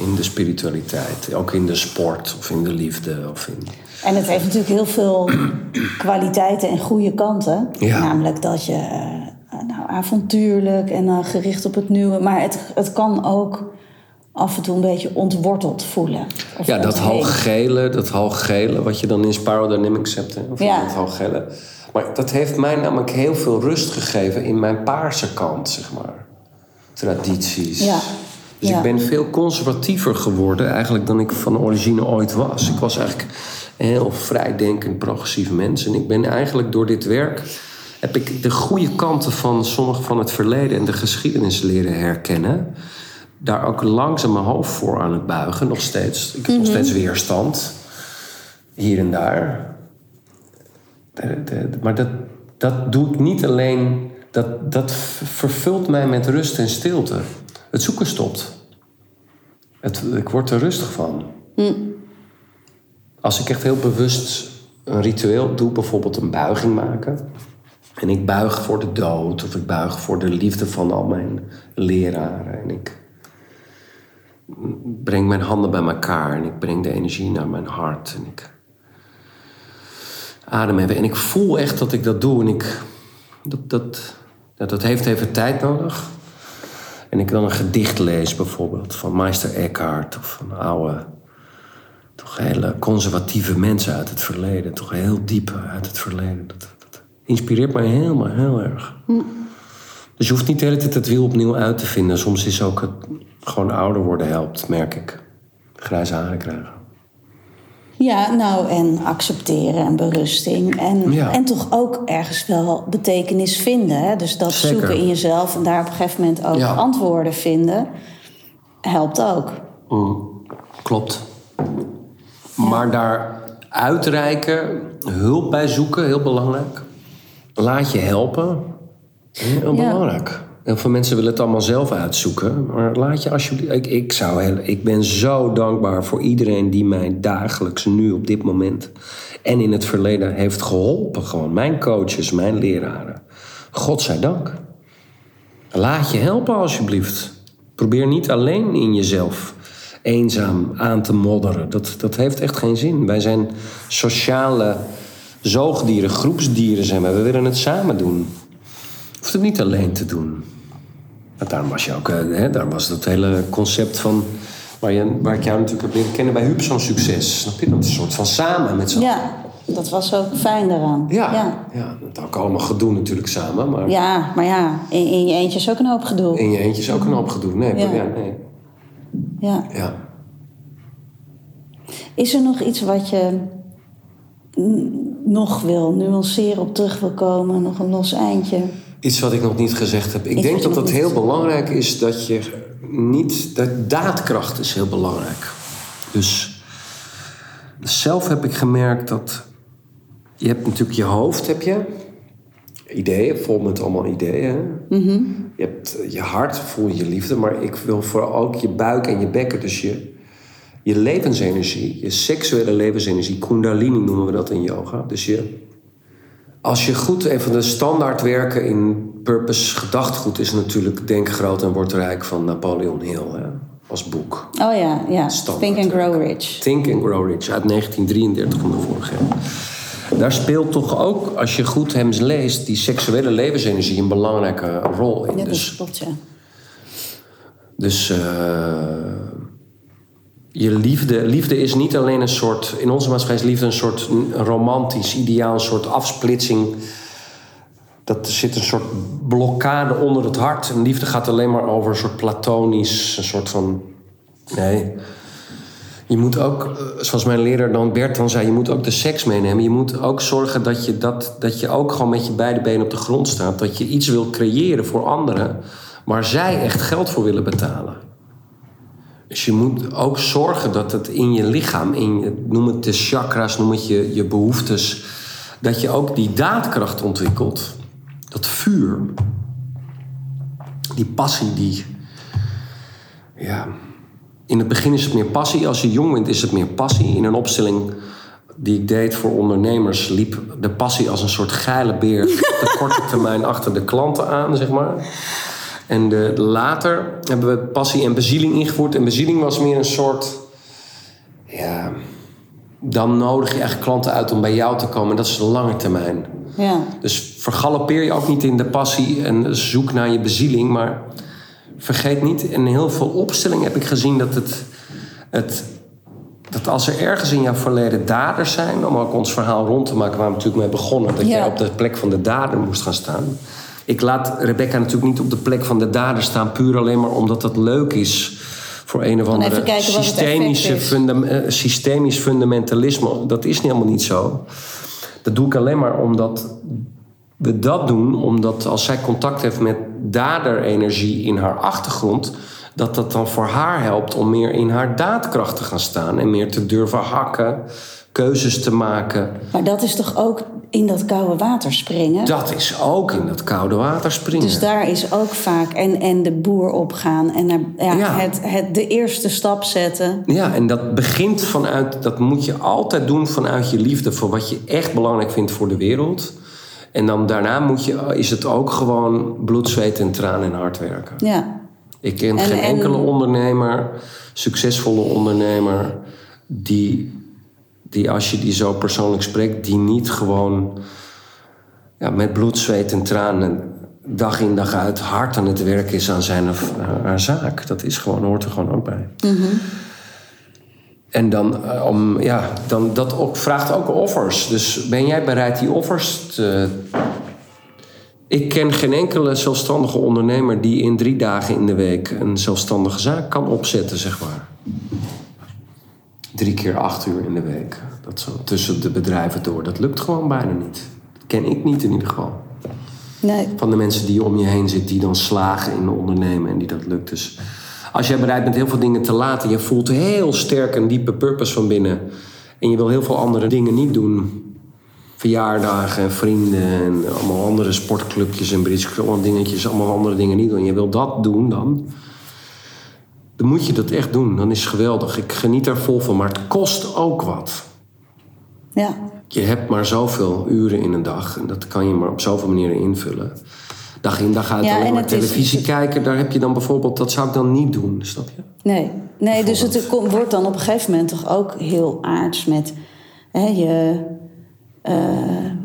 S3: in de spiritualiteit, ook in de sport of in de liefde. Of in...
S2: En het heeft natuurlijk heel veel [clears throat] kwaliteiten en goede kanten.
S3: Ja.
S2: Namelijk dat je eh, nou, avontuurlijk en dan gericht op het nieuwe. Maar het, het kan ook af en toe een beetje ontworteld voelen.
S3: Ja, dat hooggele, dat hooggele, wat je dan in Spiral Dynamics hebt. Hè? Of
S2: Ja.
S3: dat hooggele. Maar dat heeft mij namelijk heel veel rust gegeven in mijn paarse kant, zeg maar. Tradities.
S2: Ja.
S3: Dus
S2: Ja.
S3: ik ben veel conservatiever geworden eigenlijk dan ik van origine ooit was. Ik was eigenlijk een heel vrijdenkend, progressief mens. En ik ben eigenlijk door dit werk... heb ik de goede kanten van sommige van het verleden en de geschiedenis leren herkennen. Daar ook langzaam mijn hoofd voor aan het buigen, nog steeds. Ik heb nog steeds weerstand, hier en daar. Maar dat, dat doe ik niet alleen. Dat, dat vervult mij met rust en stilte. Het zoeken stopt. Het, ik word er rustig van. Als ik echt heel bewust een ritueel doe, bijvoorbeeld een buiging maken. En ik buig voor de dood, of ik buig voor de liefde van al mijn leraren. En ik breng mijn handen bij elkaar en ik breng de energie naar mijn hart. En ik adem even. En ik voel echt dat ik dat doe. En ik, dat, dat, dat, dat heeft even tijd nodig. En ik dan een gedicht lees bijvoorbeeld van Meister Eckhart of van oude, toch hele conservatieve mensen uit het verleden, toch heel diep uit het verleden. Dat, dat inspireert mij helemaal heel erg. Dus je hoeft niet de hele tijd het wiel opnieuw uit te vinden. Soms is ook het gewoon ouder worden helpt, merk ik. Grijze haren krijgen.
S2: Ja, nou, en accepteren en berusting. En,
S3: Ja.
S2: en toch ook ergens wel betekenis vinden. Hè? Dus dat
S3: Zeker.
S2: zoeken in jezelf en daar op een gegeven moment ook
S3: Ja.
S2: antwoorden vinden, helpt ook.
S3: Mm, klopt. Maar daar uitreiken, hulp bij zoeken, heel belangrijk. Laat je helpen, heel
S2: Ja.
S3: belangrijk. Heel veel mensen willen het allemaal zelf uitzoeken. Maar laat je alsjeblieft... Ik, ik, zou heel, ik ben zo dankbaar voor iedereen die mij dagelijks nu op dit moment... en in het verleden heeft geholpen. Gewoon mijn coaches, mijn leraren. Godzijdank. Laat je helpen alsjeblieft. Probeer niet alleen in jezelf eenzaam aan te modderen. Dat, dat heeft echt geen zin. Wij zijn sociale zoogdieren, groepsdieren zijn wij. We willen het samen doen. Hoeft het niet alleen te doen. Want daarom was je ook, eh, hè, daar was dat hele concept van... Waar, je, waar ik jou natuurlijk heb leren kennen bij Huub zo'n succes. Snap je? Dat een soort van samen met z'n
S2: Ja, dat was ook fijn daaraan.
S3: ja,
S2: ja.
S3: ja. dat ook allemaal gedoe natuurlijk samen. Maar
S2: Ja, maar ja, in, in je eentje is ook een hoop gedoe.
S3: in je eentje is ook een hoop gedoe. Nee,
S2: Ja.
S3: ja. nee.
S2: Ja.
S3: ja.
S2: Is er nog iets wat je nog wil nuanceren, op terug wil komen? Nog een los eindje?
S3: Iets wat ik nog niet gezegd heb. Ik
S2: Iets
S3: denk dat
S2: niet
S3: heel belangrijk is dat je niet... De daadkracht is heel belangrijk. Dus zelf heb ik gemerkt dat... Je hebt natuurlijk je hoofd, heb je. Ideeën, vol met allemaal ideeën. Je hebt je hart, voel je liefde. Maar ik wil vooral ook je buik en je bekken. Dus je, je levensenergie, je seksuele levensenergie. Kundalini noemen we dat in yoga. Dus je als je goed, een van de standaard werken in purpose gedachtgoed is natuurlijk Denk groot en word rijk van Napoleon Hill hè, als boek.
S2: Oh ja, ja.
S3: Standaard
S2: Think and Grow. Rich.
S3: Think and Grow Rich uit 1933 van de vorige eeuw. Daar speelt toch ook, als je goed hem leest, die seksuele levensenergie een belangrijke rol in.
S2: Ja, dat
S3: dus
S2: klopt, ja.
S3: dus eh, je liefde, liefde is niet alleen een soort, in onze maatschappij is liefde een soort romantisch ideaal, een soort afsplitsing. Dat er zit een soort blokkade onder het hart. En liefde gaat alleen maar over een soort platonisch, een soort van. Nee. Je moet ook, eh, zoals mijn leraar dan Bert dan zei, je moet ook de seks meenemen. Je moet ook zorgen dat je, dat, dat je ook gewoon met je beide benen op de grond staat. Dat je iets wil creëren voor anderen waar zij echt geld voor willen betalen. Dus je moet ook zorgen dat het in je lichaam, in je, noem het de chakras, noem het je, je behoeftes, dat je ook die daadkracht ontwikkelt. Dat vuur. Die passie die. Ja. In het begin is het meer passie. Als je jong bent is het meer passie. In een opstelling die ik deed voor ondernemers liep de passie als een soort geile beer [laughs] op de korte termijn achter de klanten aan, zeg maar. En de, later hebben we passie en bezieling ingevoerd. En bezieling was meer een soort. Ja. Dan nodig je echt klanten uit om bij jou te komen. Dat is de lange termijn.
S2: Ja.
S3: Dus vergalopeer je ook niet in de passie en zoek naar je bezieling. Maar vergeet niet, in heel veel opstellingen heb ik gezien dat het. het dat als er ergens in jouw verleden daders zijn, om ook ons verhaal rond te maken waar we natuurlijk mee begonnen, dat
S2: Ja.
S3: jij op de plek van de dader moest gaan staan. Ik laat Rebecca natuurlijk niet op de plek van de dader staan, puur alleen maar omdat het leuk is voor een of andere
S2: kijken
S3: systemische eh, systemisch fundamentalisme. Dat is helemaal niet zo. Dat doe ik alleen maar omdat we dat doen, omdat als zij contact heeft met daderenergie in haar achtergrond, dat dat dan voor haar helpt om meer in haar daadkracht te gaan staan en meer te durven hakken, keuzes te maken.
S2: Maar dat is toch ook in dat koude water springen?
S3: Dat is ook in dat koude water springen.
S2: Dus daar is ook vaak en, en de boer opgaan en naar, ja,
S3: Ja.
S2: Het, het, de eerste stap zetten.
S3: Ja, en dat begint vanuit, dat moet je altijd doen vanuit je liefde voor wat je echt belangrijk vindt voor de wereld. En dan daarna moet je, is het ook gewoon bloed, zweet en traan en hard werken.
S2: Ja.
S3: Ik ken
S2: En-
S3: geen
S2: en-
S3: enkele ondernemer, succesvolle ondernemer, die, die als je die zo persoonlijk spreekt, die niet gewoon ja, met bloed, zweet en tranen dag in dag uit hard aan het werk is aan zijn of haar zaak. Dat is gewoon, hoort er gewoon ook bij. En dan, eh, om, ja, dan dat ook, vraagt ook offers. Dus ben jij bereid die offers te, ik ken geen enkele zelfstandige ondernemer die in drie dagen in de week een zelfstandige zaak kan opzetten, zeg maar. Drie keer acht uur in de week. Dat zo tussen de bedrijven door. Dat lukt gewoon bijna niet. Dat ken ik niet in ieder geval.
S2: Nee.
S3: Van de mensen die om je heen zitten, die dan slagen in ondernemen en die dat lukt. Dus als jij bereid bent heel veel dingen te laten, je voelt heel sterk een diepe purpose van binnen. En je wil heel veel andere dingen niet doen. Verjaardagen en vrienden en allemaal andere sportclubjes en bridge, allemaal dingetjes, allemaal andere dingen niet doen. En je wil dat doen dan. Dan moet je dat echt doen. Dan is het geweldig. Ik geniet daar vol van, maar het kost ook wat.
S2: Ja.
S3: Je hebt maar zoveel uren in een dag. En dat kan je maar op zoveel manieren invullen. Dag in dag uit
S2: Ja,
S3: alleen
S2: en
S3: maar
S2: is-
S3: televisie kijken. Daar heb je dan bijvoorbeeld... Dat zou ik dan niet doen, snap je?
S2: Nee, nee dus het komt- wordt dan op een gegeven moment toch ook heel aards met hè, je eh,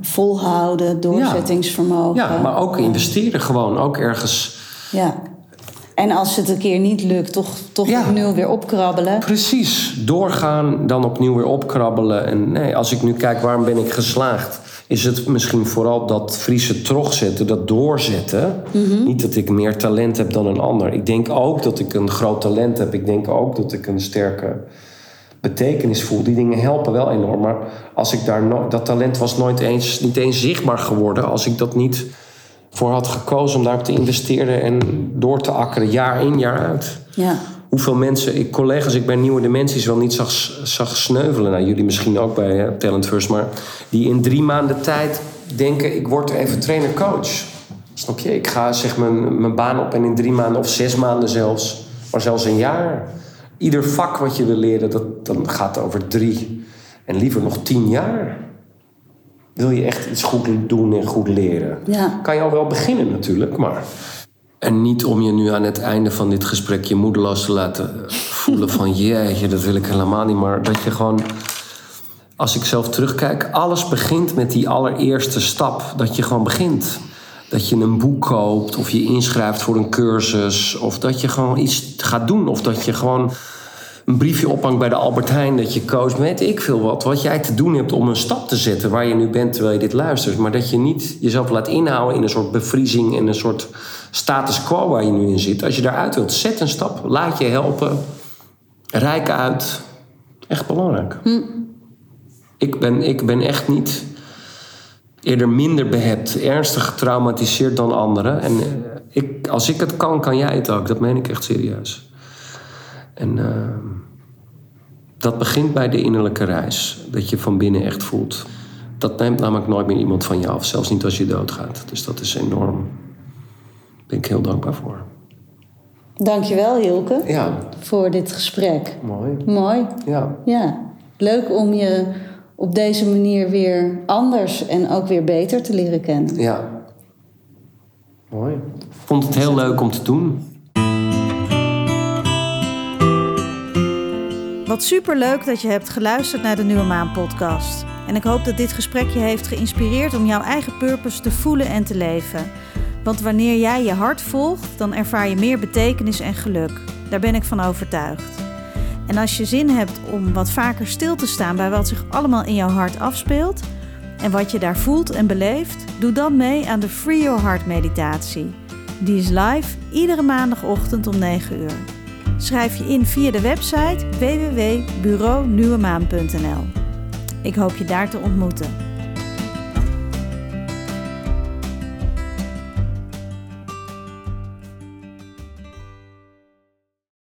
S2: volhouden, doorzettingsvermogen.
S3: Ja, maar ook investeren gewoon. Ook ergens...
S2: Ja. En als het een keer niet lukt, toch, toch
S3: Ja.
S2: opnieuw weer opkrabbelen.
S3: Precies. Doorgaan, dan opnieuw weer opkrabbelen. En nee, als ik nu kijk, waarom ben ik geslaagd? Is het misschien vooral dat Friese trog zetten, dat doorzetten. Niet dat ik meer talent heb dan een ander. Ik denk ook dat ik een groot talent heb. Ik denk ook dat ik een sterke betekenis voel. Die dingen helpen wel enorm. Maar als ik daar no dat talent was nooit eens, niet eens zichtbaar geworden als ik dat niet voor had gekozen om daarop te investeren en door te akkeren, jaar in, jaar uit.
S4: Ja.
S3: Hoeveel mensen, ik, collega's, ik bij Nieuwe Dimensies wel niet zag, zag sneuvelen. Nou, jullie misschien ook bij hè, Talent First, maar die in drie maanden tijd denken: ik word even trainer-coach. Snap je? Ik ga zeg mijn, mijn baan op en in drie maanden of zes maanden zelfs, maar zelfs een jaar. Ieder vak wat je wil leren, dat, dan gaat over drie en liever nog tien jaar. Wil je echt iets goed doen en goed leren?
S4: Ja.
S3: Kan je al wel beginnen natuurlijk, maar... En niet om je nu aan het einde van dit gesprek je moedeloos te laten voelen van... [laughs] jeetje, dat wil ik helemaal niet, maar dat je gewoon... Als ik zelf terugkijk, alles begint met die allereerste stap. Dat je gewoon begint. Dat je een boek koopt of je inschrijft voor een cursus. Of dat je gewoon iets gaat doen. Of dat je gewoon een briefje ophangt bij de Albert Heijn dat je koos, weet ik veel wat, wat jij te doen hebt om een stap te zetten waar je nu bent terwijl je dit luistert. Maar dat je niet jezelf laat inhouden in een soort bevriezing en een soort status quo waar je nu in zit. Als je daaruit wilt, zet een stap, laat je helpen, rijk uit. Echt belangrijk. Ik, ben, ik ben echt niet eerder minder behept, ernstig getraumatiseerd dan anderen. En eh, ik, als ik het kan, kan jij het ook. Dat meen ik echt serieus. En uh, dat begint bij de innerlijke reis. Dat je van binnen echt voelt. Dat neemt namelijk nooit meer iemand van je af. Zelfs niet als je doodgaat. Dus dat is enorm. Daar ben ik heel dankbaar voor.
S4: Dankjewel Hilke
S3: Ja,
S4: voor dit gesprek.
S3: mooi.
S4: Mooi.
S3: Ja,
S4: Ja, leuk om je op deze manier weer anders en ook weer beter te leren kennen.
S3: ja. Mooi. Ik vond het heel leuk om te doen.
S2: Wat superleuk dat je hebt geluisterd naar de Nieuwe Maan podcast. En ik hoop dat dit gesprek je heeft geïnspireerd om jouw eigen purpose te voelen en te leven. Want wanneer jij je hart volgt, dan ervaar je meer betekenis en geluk. Daar ben ik van overtuigd. En als je zin hebt om wat vaker stil te staan bij wat zich allemaal in jouw hart afspeelt en wat je daar voelt en beleeft, doe dan mee aan de Free Your Heart meditatie. Die is live iedere maandagochtend om 9 uur. Schrijf je in via de website www.bureaunieuwemaan.nl. Ik hoop je daar te ontmoeten.